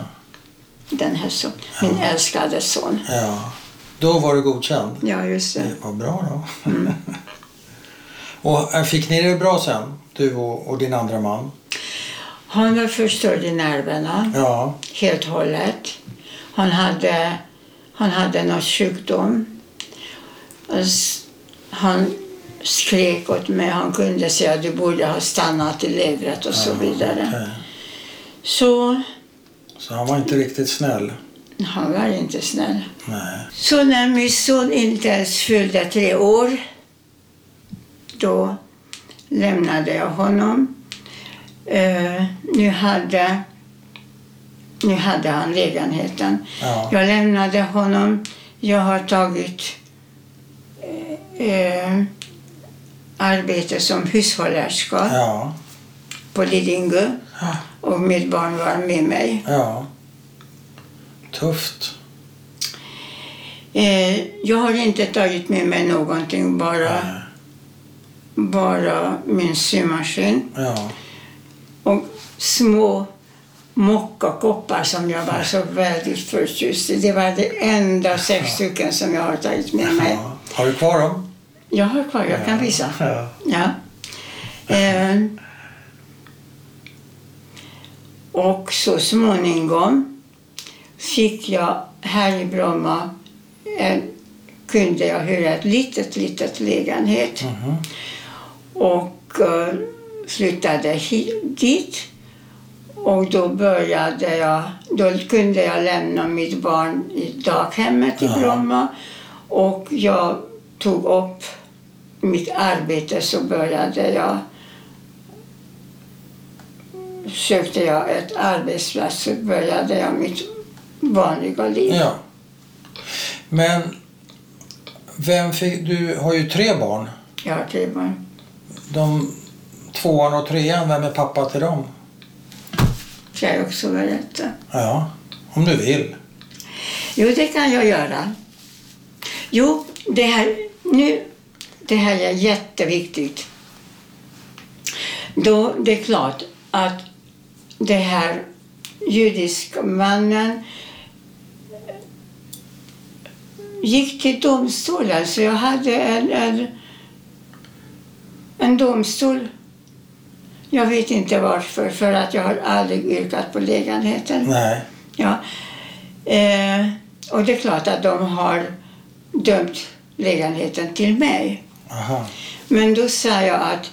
Den här son. Min älskade son. ja. Då var du godkänd? Ja, just det. Var bra då. Mm. och eh, fick ni det bra sen? Du och, och din andra man? Han var förstörd i nerverna. Ja. helt och hållet. Han hade, han hade någon sjukdom. Han skrek åt mig. Han kunde säga att du borde ha stannat i lägret och så vidare. okej. Så Så han var inte riktigt snäll? han var inte snäll. Nej. Så när min son inte ens fyllde tre år, då lämnade jag honom. Eh, nu, hade, nu hade han lägenheten. Ja. Jag lämnade honom. Jag har tagit eh, eh, arbete som hushållerska Ja. på Lidingö Ja. och mitt barn var med mig. ja. Tufft. Eh, jag har inte tagit med mig någonting, bara, Nej. bara min symaskin Ja. och små mockakoppar som jag var så väldigt förtjust i. Det var det enda sex stycken som jag har tagit med mig. ja. Har du kvar dem? Jag har kvar, jag kan visa. Ja. Ja. Eh, och så småningom fick jag här i Bromma en, kunde jag hyra ett litet, litet lägenhet Mhm. och eh, flyttade hit, dit. Och då började jag, då kunde jag lämna mitt barn i daghemmet i. Bromma och jag tog upp mitt arbete så började jag sökte jag ett arbetsplats så började jag mitt vanliga liv. Ja. Men vem fick, du har ju tre barn. Jag har tre barn. De tvåan och trean, vem är pappa till dem? Ska jag också berätta? Ja, om du vill. Jo, det kan jag göra. Jo, det här, nu, det här är jätteviktigt. Då, det är klart att det här judiska mannen gick till domstolen, så jag hade en, en, en domstol. Jag vet inte varför, för att jag har aldrig yrkat på lägenheten. Nej. Ja. Eh, och det är klart att de har dömt lägenheten till mig. Aha. Men då sa jag att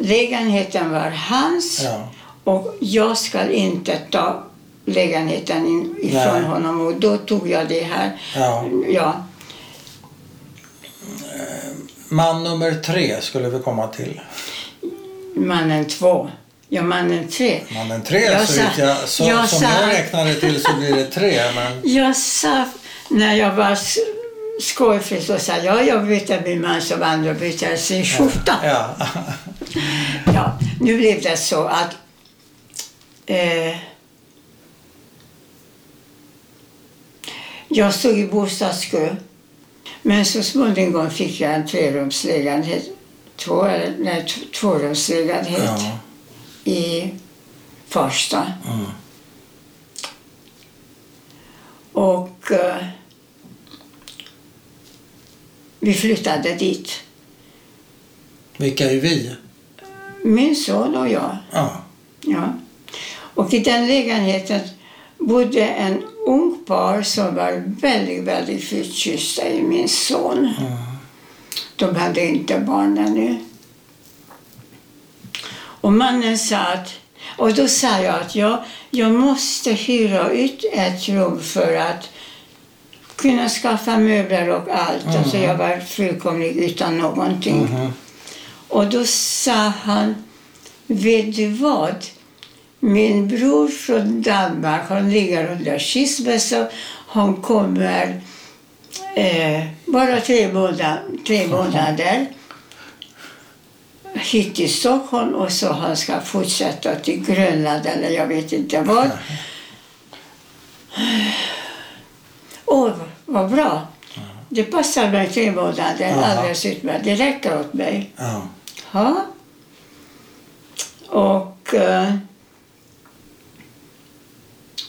lägenheten var hans Ja. och jag ska inte ta lägenheten ifrån Nej. honom. Och då tog jag det här. Ja. Ja, Man nummer tre skulle vi komma till. Mannen två. Ja, mannen tre. Mannen tre, Jag så sa- jag, så, jag som sa- jag räknade till så blir det tre. Men, Jag sa, när jag var skojfri, så sa jag, jag byter min man som andra byter sin skjorta. ja. Ja, nu blev det så att eh, jag stod i bostadskö. Men så småningom fick jag en trerumslägenhet, två, nej, ja. i Farsta. Mm. Och eh, vi flyttade dit. Vilka är vi? Min son och jag. Ja. Ja. Och i den lägenheten bodde en ung par som var väldigt, väldigt förtjusta i min son. Mm. De hade inte barn ännu. Och mannen sa att, och då sa jag att jag, jag måste hyra ut ett rum för att kunna skaffa möbler och allt. Alltså jag var fullkomligt utan någonting. Mhm. Och då sa han, vet du vad? Min bror från Danmark, han ligger under skilsmässa, Han kommer eh, bara tre, månader, tre månader hit till Stockholm och så han ska fortsätta till Grönland eller jag vet inte vad. Åh, vad bra. Det passar mig tre månader alldeles utmärkt. Det räcker åt mig. Ja. Ja. Och eh,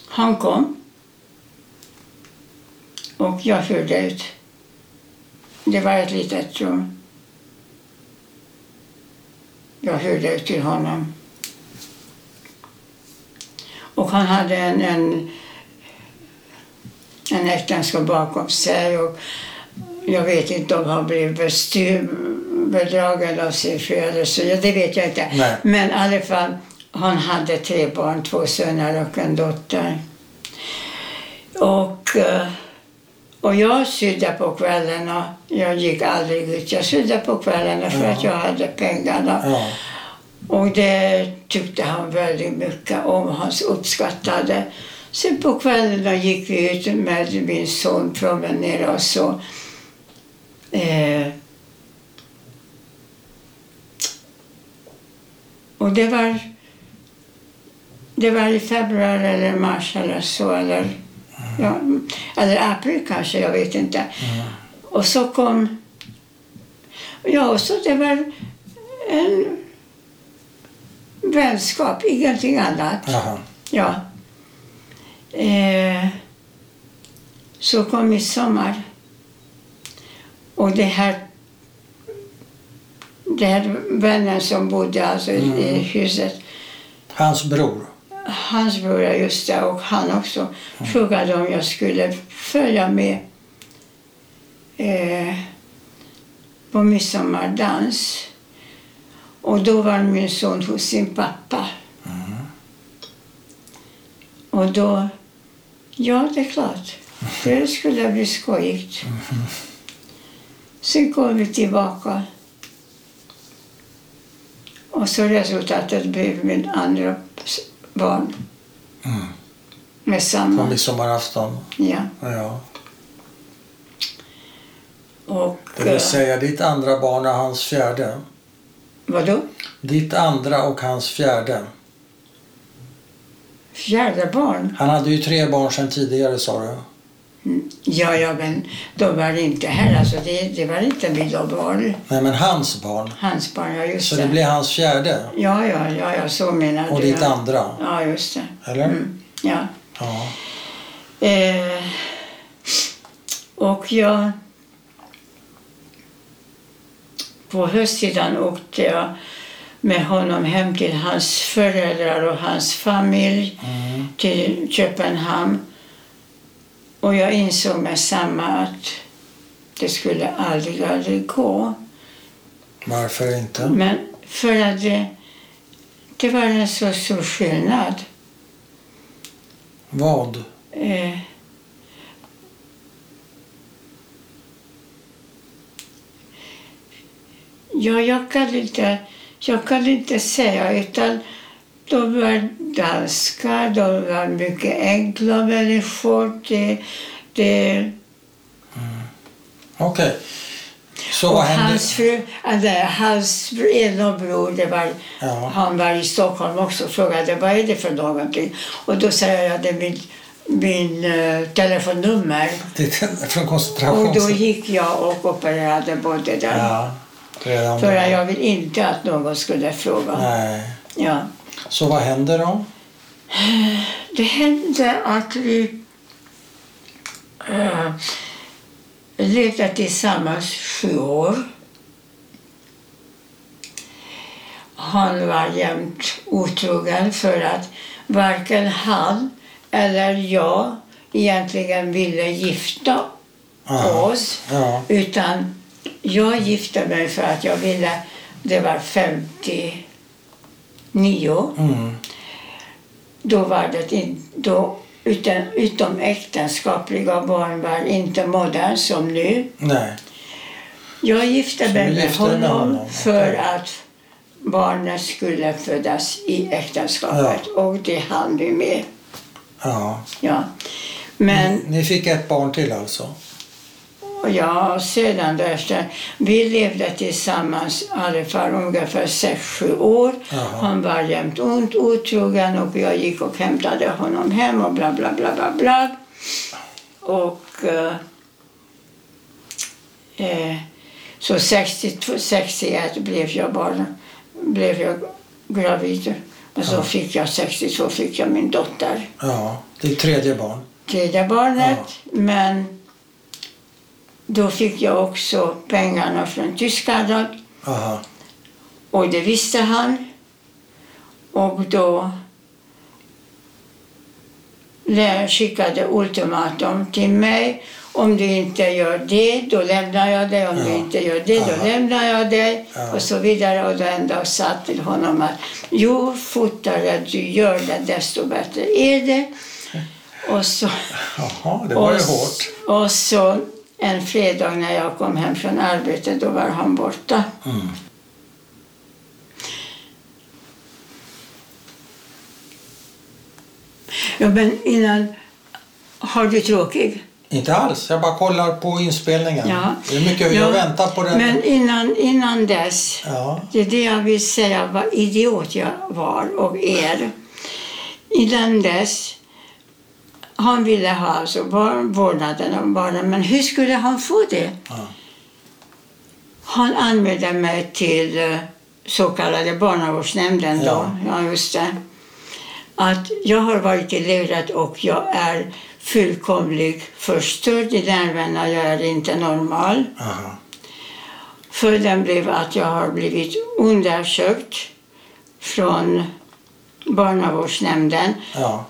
han kom. Och jag hyrde ut. Det var ett litet rum. Jag hyrde ut till honom. Och han hade en, en, en äktenskap bakom sig. Och jag vet inte om han blev bestyr, av sin fru eller så. Ja, det vet jag inte. Nej. Men i alla fall, han hade tre barn, två söner och en dotter. Och, eh, och jag sydde på kvällarna. Jag gick aldrig ut. Jag sydde på kvällarna för Ja. att jag hade pengarna. Ja. Och det tyckte han väldigt mycket om. Han uppskattade. Sen på kvällarna gick vi ut med min son, promenerade och så. Eh, och det var, det var i februari eller mars eller så. Eller, ja, eller april kanske, jag vet inte. Och så kom... Ja, och så det var en vänskap, ingenting annat. Jaha. Ja. Eh, så kom midsommar. Och det här, det här vännen som bodde alltså i- i Mm. huset, Hans bror. Hans bror, det, och han också frågade om jag skulle följa med eh, på midsommardans. Och då var min son hos sin pappa. Och då, ja det är klart, det skulle bli skojigt. Sen kom vi tillbaka. Och så resultatet blev min andra barn. Mm. Med På samma. midsommarafton. Ja. Ja. Och Det vill eh, säga ditt andra barn och hans fjärde. vadå? Ditt andra och hans fjärde. Fjärde barn? Han hade ju tre barn sedan tidigare sa du. Ja, ja, men de var inte här. Alltså, det, det var inte mina barn. Nej men hans barn. Hans barn, ja just Så det. det blir hans fjärde. Ja, ja, ja, ja, så menar Och du. ditt ja. andra. Ja, just det. Eller? Mm. Ja. Ja. Eh, och jag... På höstsidan åkte jag med honom hem till hans föräldrar och hans familj Mm. till Köpenhamn. Och jag insåg med samma att det skulle aldrig, aldrig gå. Varför inte? Men för att det, det var en så stor skillnad. Vad? Eh, ja, jag kan inte, jag kan inte säga utan de var danskar, de var mycket enkla människor. Det, det, Okej. Så och vad hände? hans fru, alltså, hans ena bror, det var, Ja. han var i Stockholm också och frågade vad är det för någonting. Och då sa jag att det är min, min eh, telefonnummer. Från Och koncentrations... då gick jag och opererade både där. Ja. För jag vill inte att någon skulle fråga. Nej. Ja. Så vad hände då? Det hände att vi äh, levde tillsammans sju år. Han var jämt otrogen för att varken han eller jag egentligen ville gifta Ja. oss. Ja. Utan jag gifte mig för att jag ville, det var 59. Mm. Då var det in, då utan, utom äktenskapliga barn var inte modern som nu. Nej. Jag gifte mig med honom honom, för att barnen skulle födas i äktenskapet och det hann vi med. Ja. Ja. Men Ni fick ett barn till alltså? Ja, sedan därefter. Vi levde tillsammans i alla fall ungefär 6-7 år. Jaha. Han var jämt ont otrogen och jag gick och hämtade honom hem och bla bla bla bla bla. Och eh, eh, så 62, 61 blev jag bara blev jag gravid. Och så Ja. fick jag 62 fick jag min dotter. Ja, ditt tredje barn. Tredje barnet. Men då fick jag också pengarna från Tyskland Aha. och det visste han. Och då skickade ultimatum till mig. Om du inte gör det, då lämnar jag dig. Om du Ja. inte gör det, då Aha. lämnar jag dig. Ja. Och så vidare. Och då ändå sa till honom att ju fortare du gör det, desto bättre är det. Och så, Jaha, det var ju hårt. och så en fredag när jag kom hem från arbetet, då var han borta. Mm. Ja, men innan... Har du tråkig? Inte alls, jag bara kollar på inspelningen. Ja. Det är mycket, Ja, jag väntar på den. Men innan, innan dess, Ja, det är det jag vill säga vad idiot jag var och är. Innan dess, han ville ha alltså barn, vårdnaden om barnen, men hur skulle han få det? Ja. Han anmälde mig till eh, så kallade barnavårdsnämnden då. Ja. Ja. just det. Att jag har varit livet och jag är fullkomligt förstörd i nerverna. Jag är inte normal. aha. Följden blev att jag har blivit undersökt från barnavårdsnämnden. Ja,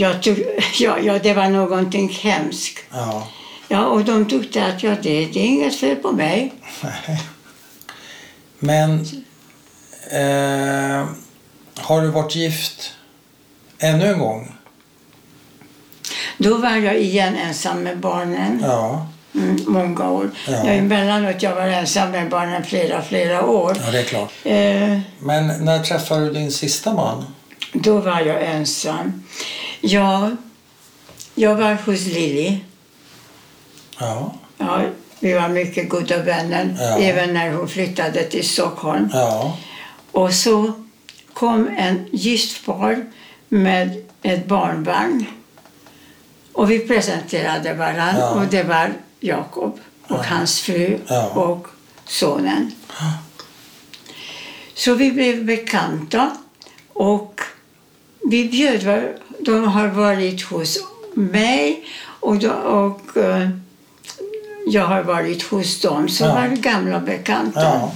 Jag tog, ja, ja, det var någonting hemskt. ja. Ja, och de tyckte att ja, det, det är inget fel på mig. Nej. Men eh, har du varit gift ännu en gång? Då var jag igen ensam med barnen. Ja, Mm, många år. Ja. Ja. Emellanåt jag var ensam med barnen flera, flera år. ja det är klart. Eh, Men när träffade du din sista man? då var jag ensam. Ja, jag var hos Lili. Ja, Ja, vi var mycket goda vänner, Ja. även när hon flyttade till Stockholm. ja, Och så kom en gift par med ett barnbarn. Och vi presenterade varandra Ja. och det var Jakob och hans fru och sonen. Så vi blev bekanta och vi bjöd, var- de har varit hos mig och, då, och eh, jag har varit hos dem, så Ja. var gamla bekanta. ja.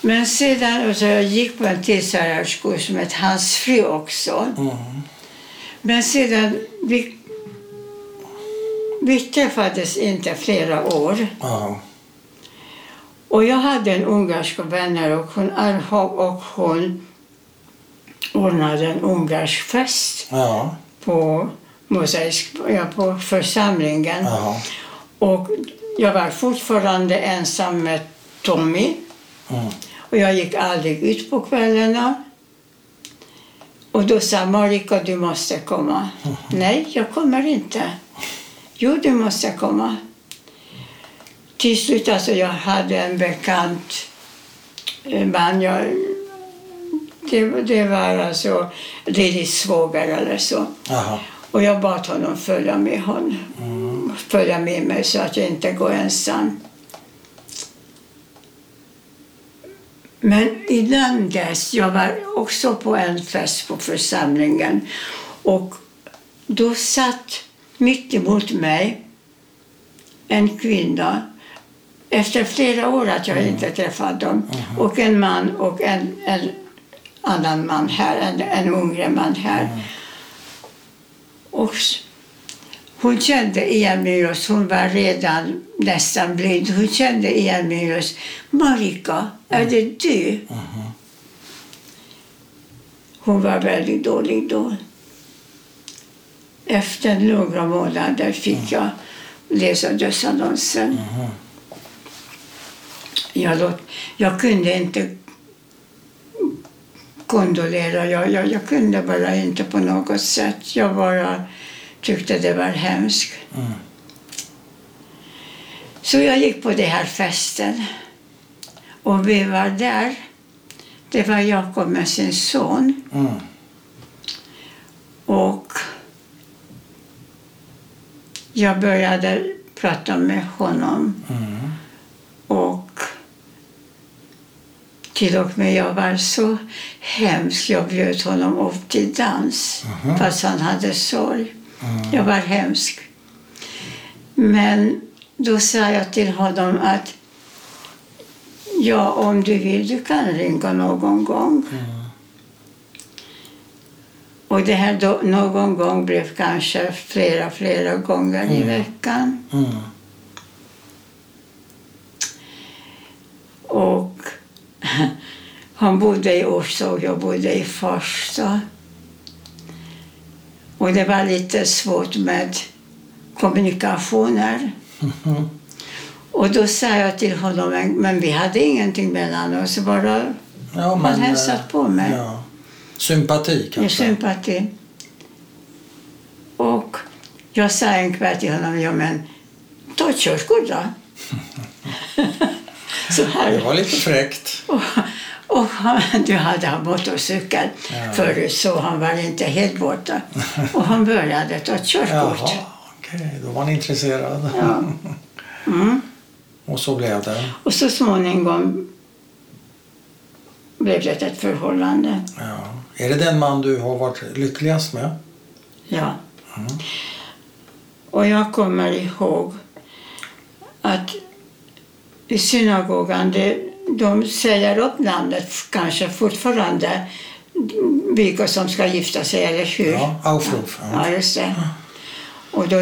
Men sedan, och så jag gick på en tillsärarskurs med hans fru också. Mm. Men sedan, vi, vi träffades inte flera år. ja. Och jag hade en ungersk vänner och hon, och hon ordnade en ungersk fest ja. på, mosaisk, ja, på församlingen. ja. Och jag var fortfarande ensam med Tommy. Mm. Och jag gick aldrig ut på kvällarna. Och då sa Marika, du måste komma. Nej, jag kommer inte. Jo, du måste komma. Till slut, alltså, jag hade en bekant eh, man. Jag, det, det var alltså Lillis svåger eller så. Aha. Och jag bad honom följa med, honom, följa med mig så att jag inte går ensam. Men innan dess, jag var också på en fest på församlingen och då satt mitt emot mig en kvinna efter flera år att jag inte träffat dem och en man och en, en annan man här, en, en yngre man här. Och s- hon kände igen röst. Hon var redan nästan blind. Hon kände igen röst. Marika, är det du? Hon var väldigt dålig då. Efter några månader fick jag läsa dödsannonsen. Jag, låt, jag kunde inte kondolera. Jag, jag, jag kunde bara inte på något sätt. Jag bara tyckte det var hemskt. Mm. Så jag gick på den här festen. Och vi var där. Det var Jakob med sin son. Mm. Och jag började prata med honom. Mm. Och till och med jag var så hemsk. Jag bjöd honom upp till dans Mhm. fast han hade sorg. Mm. Jag var hemsk. Men då sa jag till honom att ja, om du vill, du kan ringa någon gång. Mm. Och det här då, någon gång blev kanske flera, flera gånger i Mm. veckan. Och han bodde i Orsa och jag bodde i Farsta. Och det var lite svårt med kommunikationer. Mhm. Och då sa jag till honom, men- vi hade ingenting mellan oss, bara Ja, han men, hälsat eh, på mig. Ja. Sympati kanske? sympati. Och jag sa en kväll till honom, ja men ta körkort då. Så Det här. var lite fräckt. Och, och du hade han motorcykel Ja. förut så han var inte helt borta. Och han började ta körkort. Jaha, okej. Då var han intresserad. Ja. Mm. Och så blev det. Och så småningom blev det ett förhållande. Ja. Är det den man du har varit lyckligast med? Ja. Mm. Och jag kommer ihåg att i synagogan, det, de säger upp namnet kanske fortfarande, vilka som ska gifta sig, eller hur? Ja, Aufruf. Ja, just det. Och då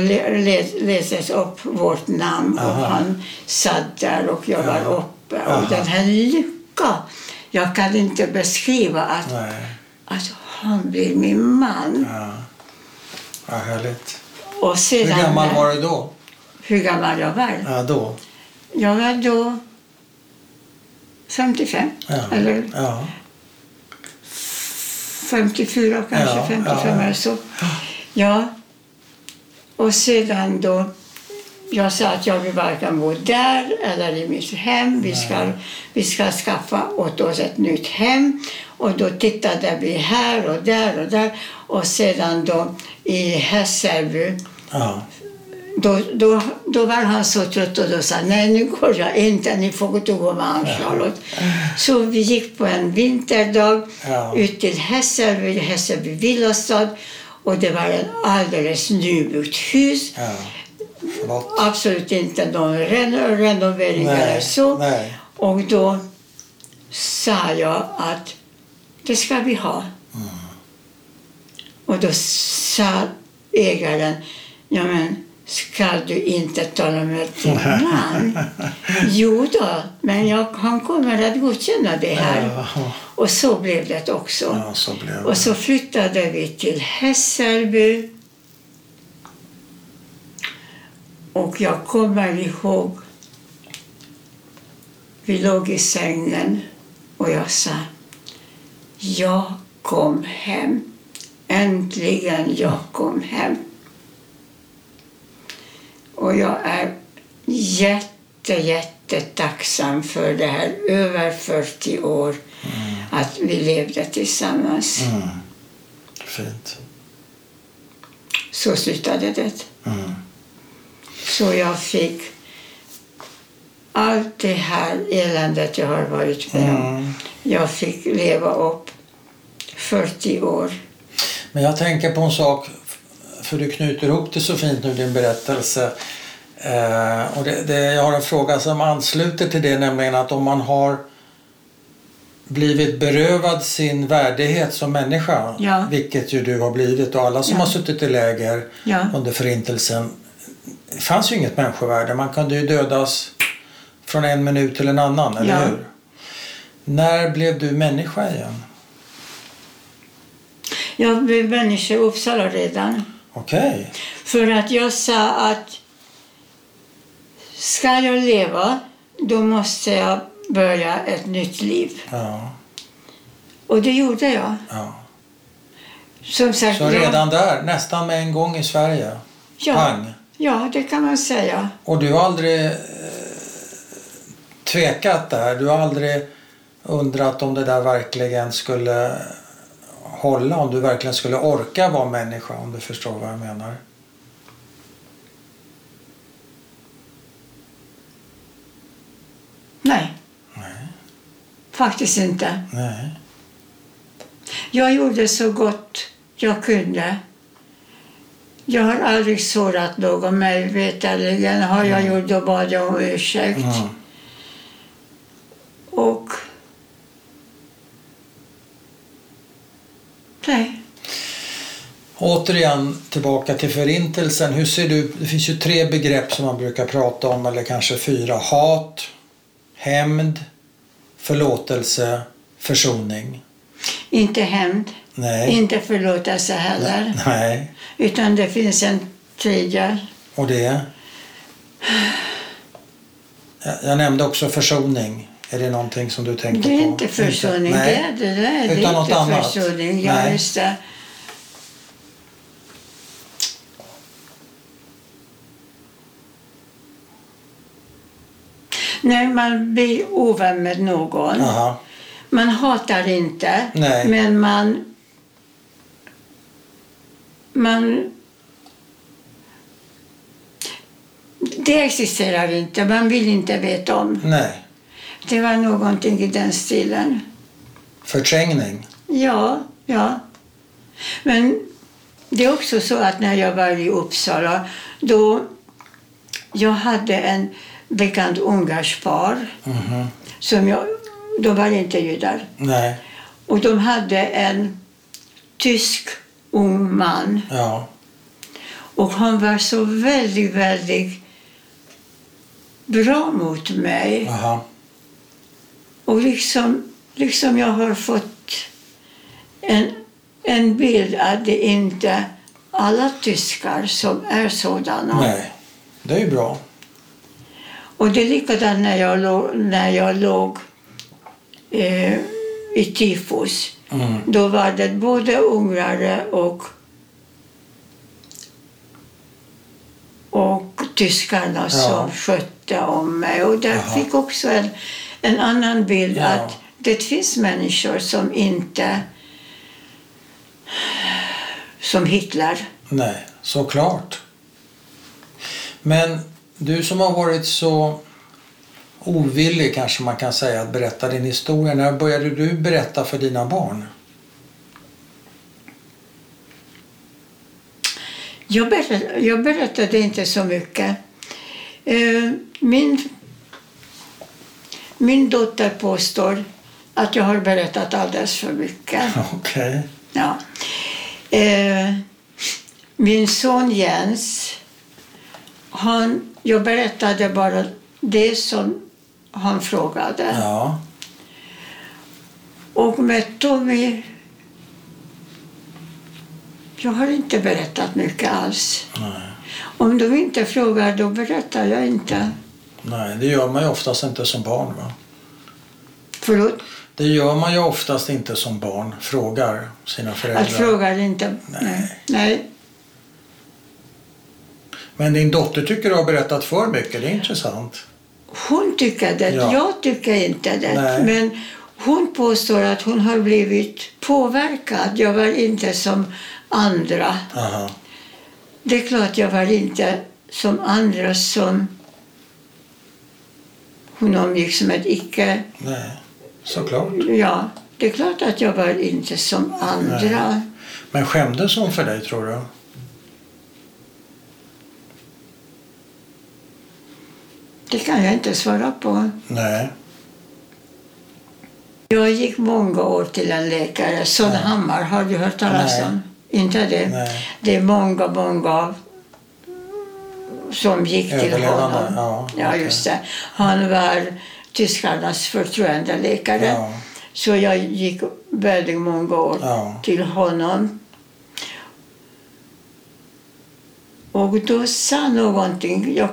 läses upp vårt namn och Aha. han satt där och jag var Ja. uppe. Aha. Och den här lycka, jag kan inte beskriva att, Nej. att han blir min man. Ja. ja, härligt. Och sedan, Hur gammal var du då? hur gammal jag var? Ja, då. Jag var då 55, Ja. eller Ja. 54 kanske, Ja, 55 ja. eller så. Ja. Och sedan då, jag sa att jag vill varken bo där eller i mitt hem. Vi ska, vi ska skaffa åt oss ett nytt hem. Och då tittade vi här och där och där. Och sedan då i Hässelby Ja. Då, då, då var han så trött och då sa nej nu går jag inte, ni får gå och gå med han Charlotte. Så vi gick på en vinterdag Ja. ut till Hässelby, Hässelby villastad och det var en alldeles nybyggt hus. ja. Absolut inte någon reno- renovering eller Nej. så. Nej. Och då sa jag att det ska vi ha. Mm. Och då sa ägaren, ja men ska du inte tala med din man? jo då, men jag, han kommer att godkänna det här. Och så blev det också. ja, så blev Och det. så flyttade vi till Hässelby. Och jag kommer ihåg, vi låg i sängen och jag sa, jag kom hem. Äntligen jag kom hem. Och jag är jätte, jätte tacksam för det här över 40 år att vi levde tillsammans. Mm. Fint. Så slutade det. Mm. Så jag fick allt det här eländet jag har varit med om. Mm. Jag fick leva upp 40 år. Men jag tänker på en sak, för du knyter ihop det så fint nu din berättelse. Eh, och det, det, jag har en fråga som ansluter till det, nämligen att om man har blivit berövad sin värdighet som människa, Ja. vilket ju du har blivit och alla som Ja. har suttit i läger Ja. under förintelsen. Det fanns ju inget människovärde, man kunde ju dödas från en minut till en annan, eller Ja. hur? När blev du människa igen? Jag blev människa i Uppsala redan. Okej. För att jag sa att ska jag leva, då måste jag börja ett nytt liv. Ja. Och det gjorde jag. Ja. som sagt, Så jag- redan där, nästan med en gång i Sverige. ja, Pang. ja, det kan man säga. Och du har aldrig eh, tvekat där? Du har aldrig undrat om det där verkligen skulle hålla? Om du verkligen skulle orka vara människa? Om du förstår vad jag menar. Nej, Nej. faktiskt inte. Nej. Jag gjorde så gott jag kunde. Jag har aldrig sårat någon, mig veterligen. Har jag gjort, då bad jag om ursäkt. Mm. Och... Nej. Återigen tillbaka till förintelsen. Hur ser du, det finns ju tre begrepp som man brukar prata om, eller kanske fyra. Hat, hämnd, förlåtelse, försoning. Inte hämnd, Nej. inte förlåtelse heller. Nej. Utan det finns en tredje. Och det? Jag, jag nämnde också försoning. Är det någonting som du tänkte Det är på? inte försoning. Nej. Det är det. Där. Det Utan är inte annat? försoning. Ja, Nej. det. När man blir ovän med någon. Jaha. Man hatar inte, Nej. men man... Man... Det existerar inte. Man vill inte veta om. Nej. Det var någonting i den stilen. Förträngning. Ja, ja. Men det är också så att när jag var i Uppsala, då jag hade en bekant ungerspar Mhm. som jag, de var inte judar. Nej. Och de hade en tysk ung man. Ja. Och han var så väldigt, väldigt bra mot mig. Jaha. Och liksom, liksom jag har fått en, en bild att det inte alla tyskar som är sådana. Nej. Det är ju bra. Och det är likadant när jag låg, när jag låg eh, i tifus. Mm. Då var det både ungrare och och tyskarna Ja. som skötte om mig. Och där Jaha. fick också en, en annan bild Ja. att det finns människor som inte... Som Hitler. Nej, såklart. Men du som har varit så ovillig kanske man kan säga att berätta din historia. När började du berätta för dina barn? Jag berättade, jag berättade inte så mycket. Eh, Min, min dotter påstår att jag har berättat alldeles för mycket. Okej. Ja. Eh, min son Jens, han, jag berättade bara det som han frågade. Ja. Och med Tommy, jag har inte berättat mycket alls. Nej. Om de inte frågar, då berättar jag inte. Nej, det gör man ju oftast inte som barn. Va? Förlåt? Det gör man ju oftast inte som barn. Frågar sina föräldrar. Att frågar inte. Nej. Nej. Men din dotter tycker du har berättat för mycket. Det är intressant. Hon tycker det. Ja. Jag tycker inte det. Nej. Men hon påstår att hon har blivit påverkad. Jag var inte som andra. Aha. Det är klart jag var inte som andra som hon umgicks med icke... Nej, såklart. Ja, det är klart att jag var inte som andra. Men skämdes hon för dig tror du? Det kan jag inte svara på. Nej. Jag gick många år till en läkare, Sundhammar, har du hört talas Nej. om? Inte det? Nej. Det är många, många som gick till honom. ja, ja just det. Han var tyskarnas förtroendeläkare. Ja. Så jag gick väldigt många år Ja. till honom. Och då sa någonting, jag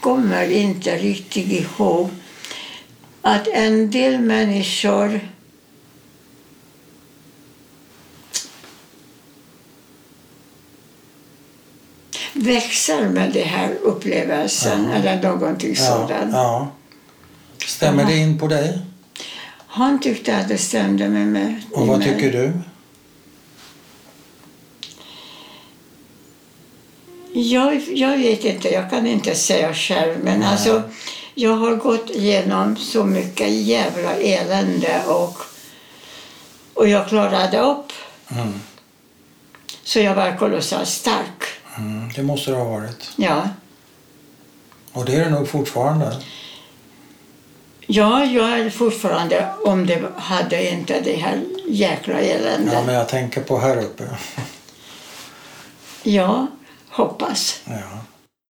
kommer inte riktigt ihåg, att en del människor växer med den här upplevelsen Ja. eller någonting Ja, sådant. ja. Stämmer det in på dig? Han tyckte att det stämde med mig. Och vad tycker du? Jag, jag vet inte, jag kan inte säga själv. Men alltså, jag har gått igenom så mycket jävla elände och, och jag klarade upp. Mm. Så jag var kolossalt stark. Mm, det måste det ha varit. Ja. Och det är det nog fortfarande. Ja, jag är fortfarande, om det hade inte det här jäkla eländet. Ja, men jag tänker på här uppe. Ja, hoppas. Ja.